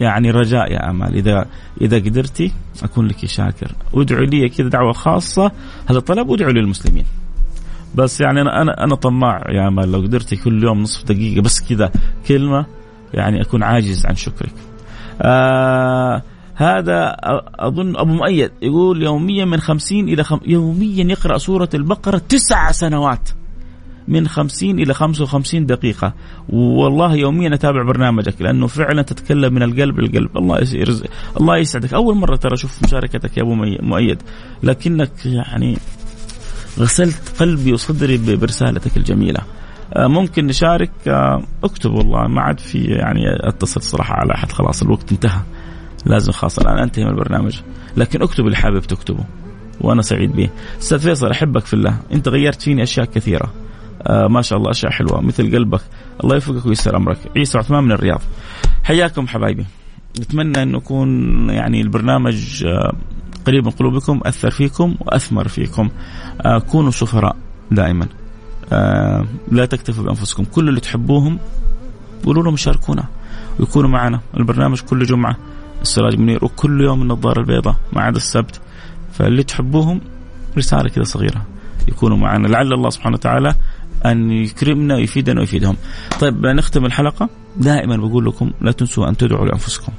يعني رجاء يا أمال. إذا إذا قدرتي أكون لك شاكر. وادعوا لي كذا دعوة خاصة. هذا طلب وادعوا للمسلمين. بس يعني أنا أنا أنا طماع يا أمال. لو قدرتي كل يوم نصف دقيقة بس كذا كلمة يعني أكون عاجز عن شكرك. آه هذا أظن أبو مؤيد يقول يوميا من خمسين إلى خم... يوميا يقرأ سورة البقرة تسع سنوات. من 50 إلى 55 دقيقة. والله يوميا أتابع برنامجك لأنه فعلا تتكلم من القلب للقلب. الله يرزق الله يسعدك. أول مرة ترى أشوف مشاركتك يا أبو مؤيد. لكنك يعني غسلت قلبي وصدري برسالتك الجميلة. آه، ممكن نشارك؟ آه، اكتب والله. ما عاد في يعني أتصل صراحة على أحد. خلاص الوقت انتهى. لازم خلاص الآن أنتهي من البرنامج. لكن اكتب اللي حابب تكتبه وأنا سعيد به. أستاذ فيصل أحبك في الله. أنت غيرت فيني أشياء كثيرة. آه ما شاء الله أشياء حلوة. مثل قلبك. الله يوفقك ويسر أمرك. عيسى عثمان من الرياض. حياكم حبايبي. نتمنى انه يكون يعني البرنامج آه قريب من قلوبكم أثر فيكم وأثمر فيكم. آه كونوا سفراء دائما. آه لا تكتفوا بأنفسكم. كل اللي تحبوهم قولوا لهم شاركونا ويكونوا معنا. البرنامج كل جمعة السراج منير وكل يوم النظارة البيضاء ما عدا السبت. فاللي تحبوهم رسالة كذا صغيرة يكونوا معنا. لعل الله سبحانه وتعالى أن يكرمنا ويفيدنا ويفيدهم. طيب نختم الحلقة. دائما بقول لكم لا تنسوا أن تدعوا لأنفسكم.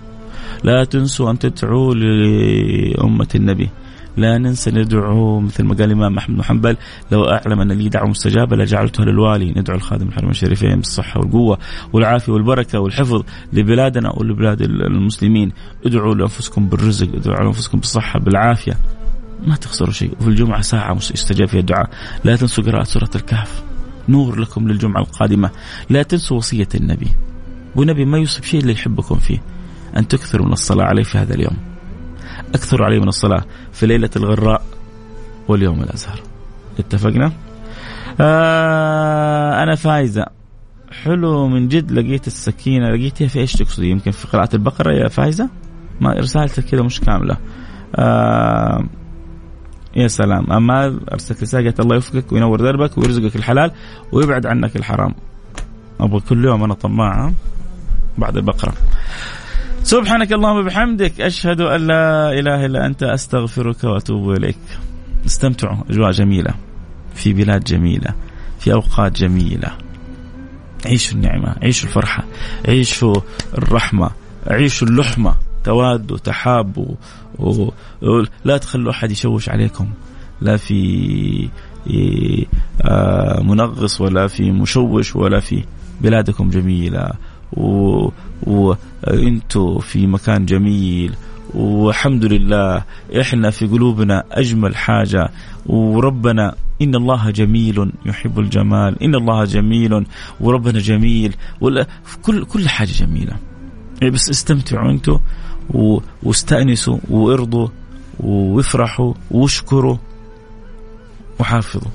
لا تنسوا أن تدعوا لأمة النبي. لا ننسى ندعو مثل ما قال الإمام أحمد بن حنبل لو أعلم أن لي دعوة مستجابة لجعلتها للوالي. ندعو الخادم الحرمين الشريفين بالصحة والقوة والعافية والبركة والحفظ لبلادنا ولبلاد المسلمين. ادعوا لأنفسكم بالرزق ادعوا لأنفسكم بالصحة بالعافية. ما تخسروا شيء. وفي الجمعة ساعة يستجاب فيها الدعاء. لا تنسوا قراءة سورة الكهف. نور لكم للجمعة القادمة. لا تنسوا وصية النبي. والنبي ما يوصف شيء اللي يحبكم فيه. أن تكثروا من الصلاة عليه في هذا اليوم. أكثروا عليه من الصلاة في ليلة الغراء واليوم الأزهر. اتفقنا؟ آه أنا فايزة. حلو من جد لقيت السكينة. لقيتها في إيش تقصدي؟ يمكن في قراءة البقرة يا فايزة؟ ما رسالتك كذا مش كاملة. آه يا سلام. أما أرسلت رسالة الله يوفقك وينور دربك ويرزقك الحلال ويبعد عنك الحرام. أبغى كل يوم أنا طماعة بعد البقرة. سبحانك اللهم وبحمدك. أشهد أن لا إله إلا أنت. أستغفرك وأتوب إليك. استمتعوا. أجواء جميلة. في بلاد جميلة. في أوقات جميلة. عيشوا النعمة. عيشوا الفرحة. عيشوا الرحمة. عيشوا اللحمة. توادوا تحابوا. ولا تخلوا أحد يشوش عليكم. لا في آه، منغص ولا في مشوش ولا في بلادكم جميلة. وأنتم في مكان جميل. والحمد لله إحنا في قلوبنا أجمل حاجة. وربنا إن الله جميل يحب الجمال. إن الله جميل وربنا جميل. كل كل حاجة جميلة. بس استمتعوا أنتم واستأنسوا وأرضوا وافرحوا واشكروا وحافظوا.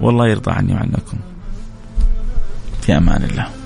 والله يرضى عني وعنكم. في أمان الله.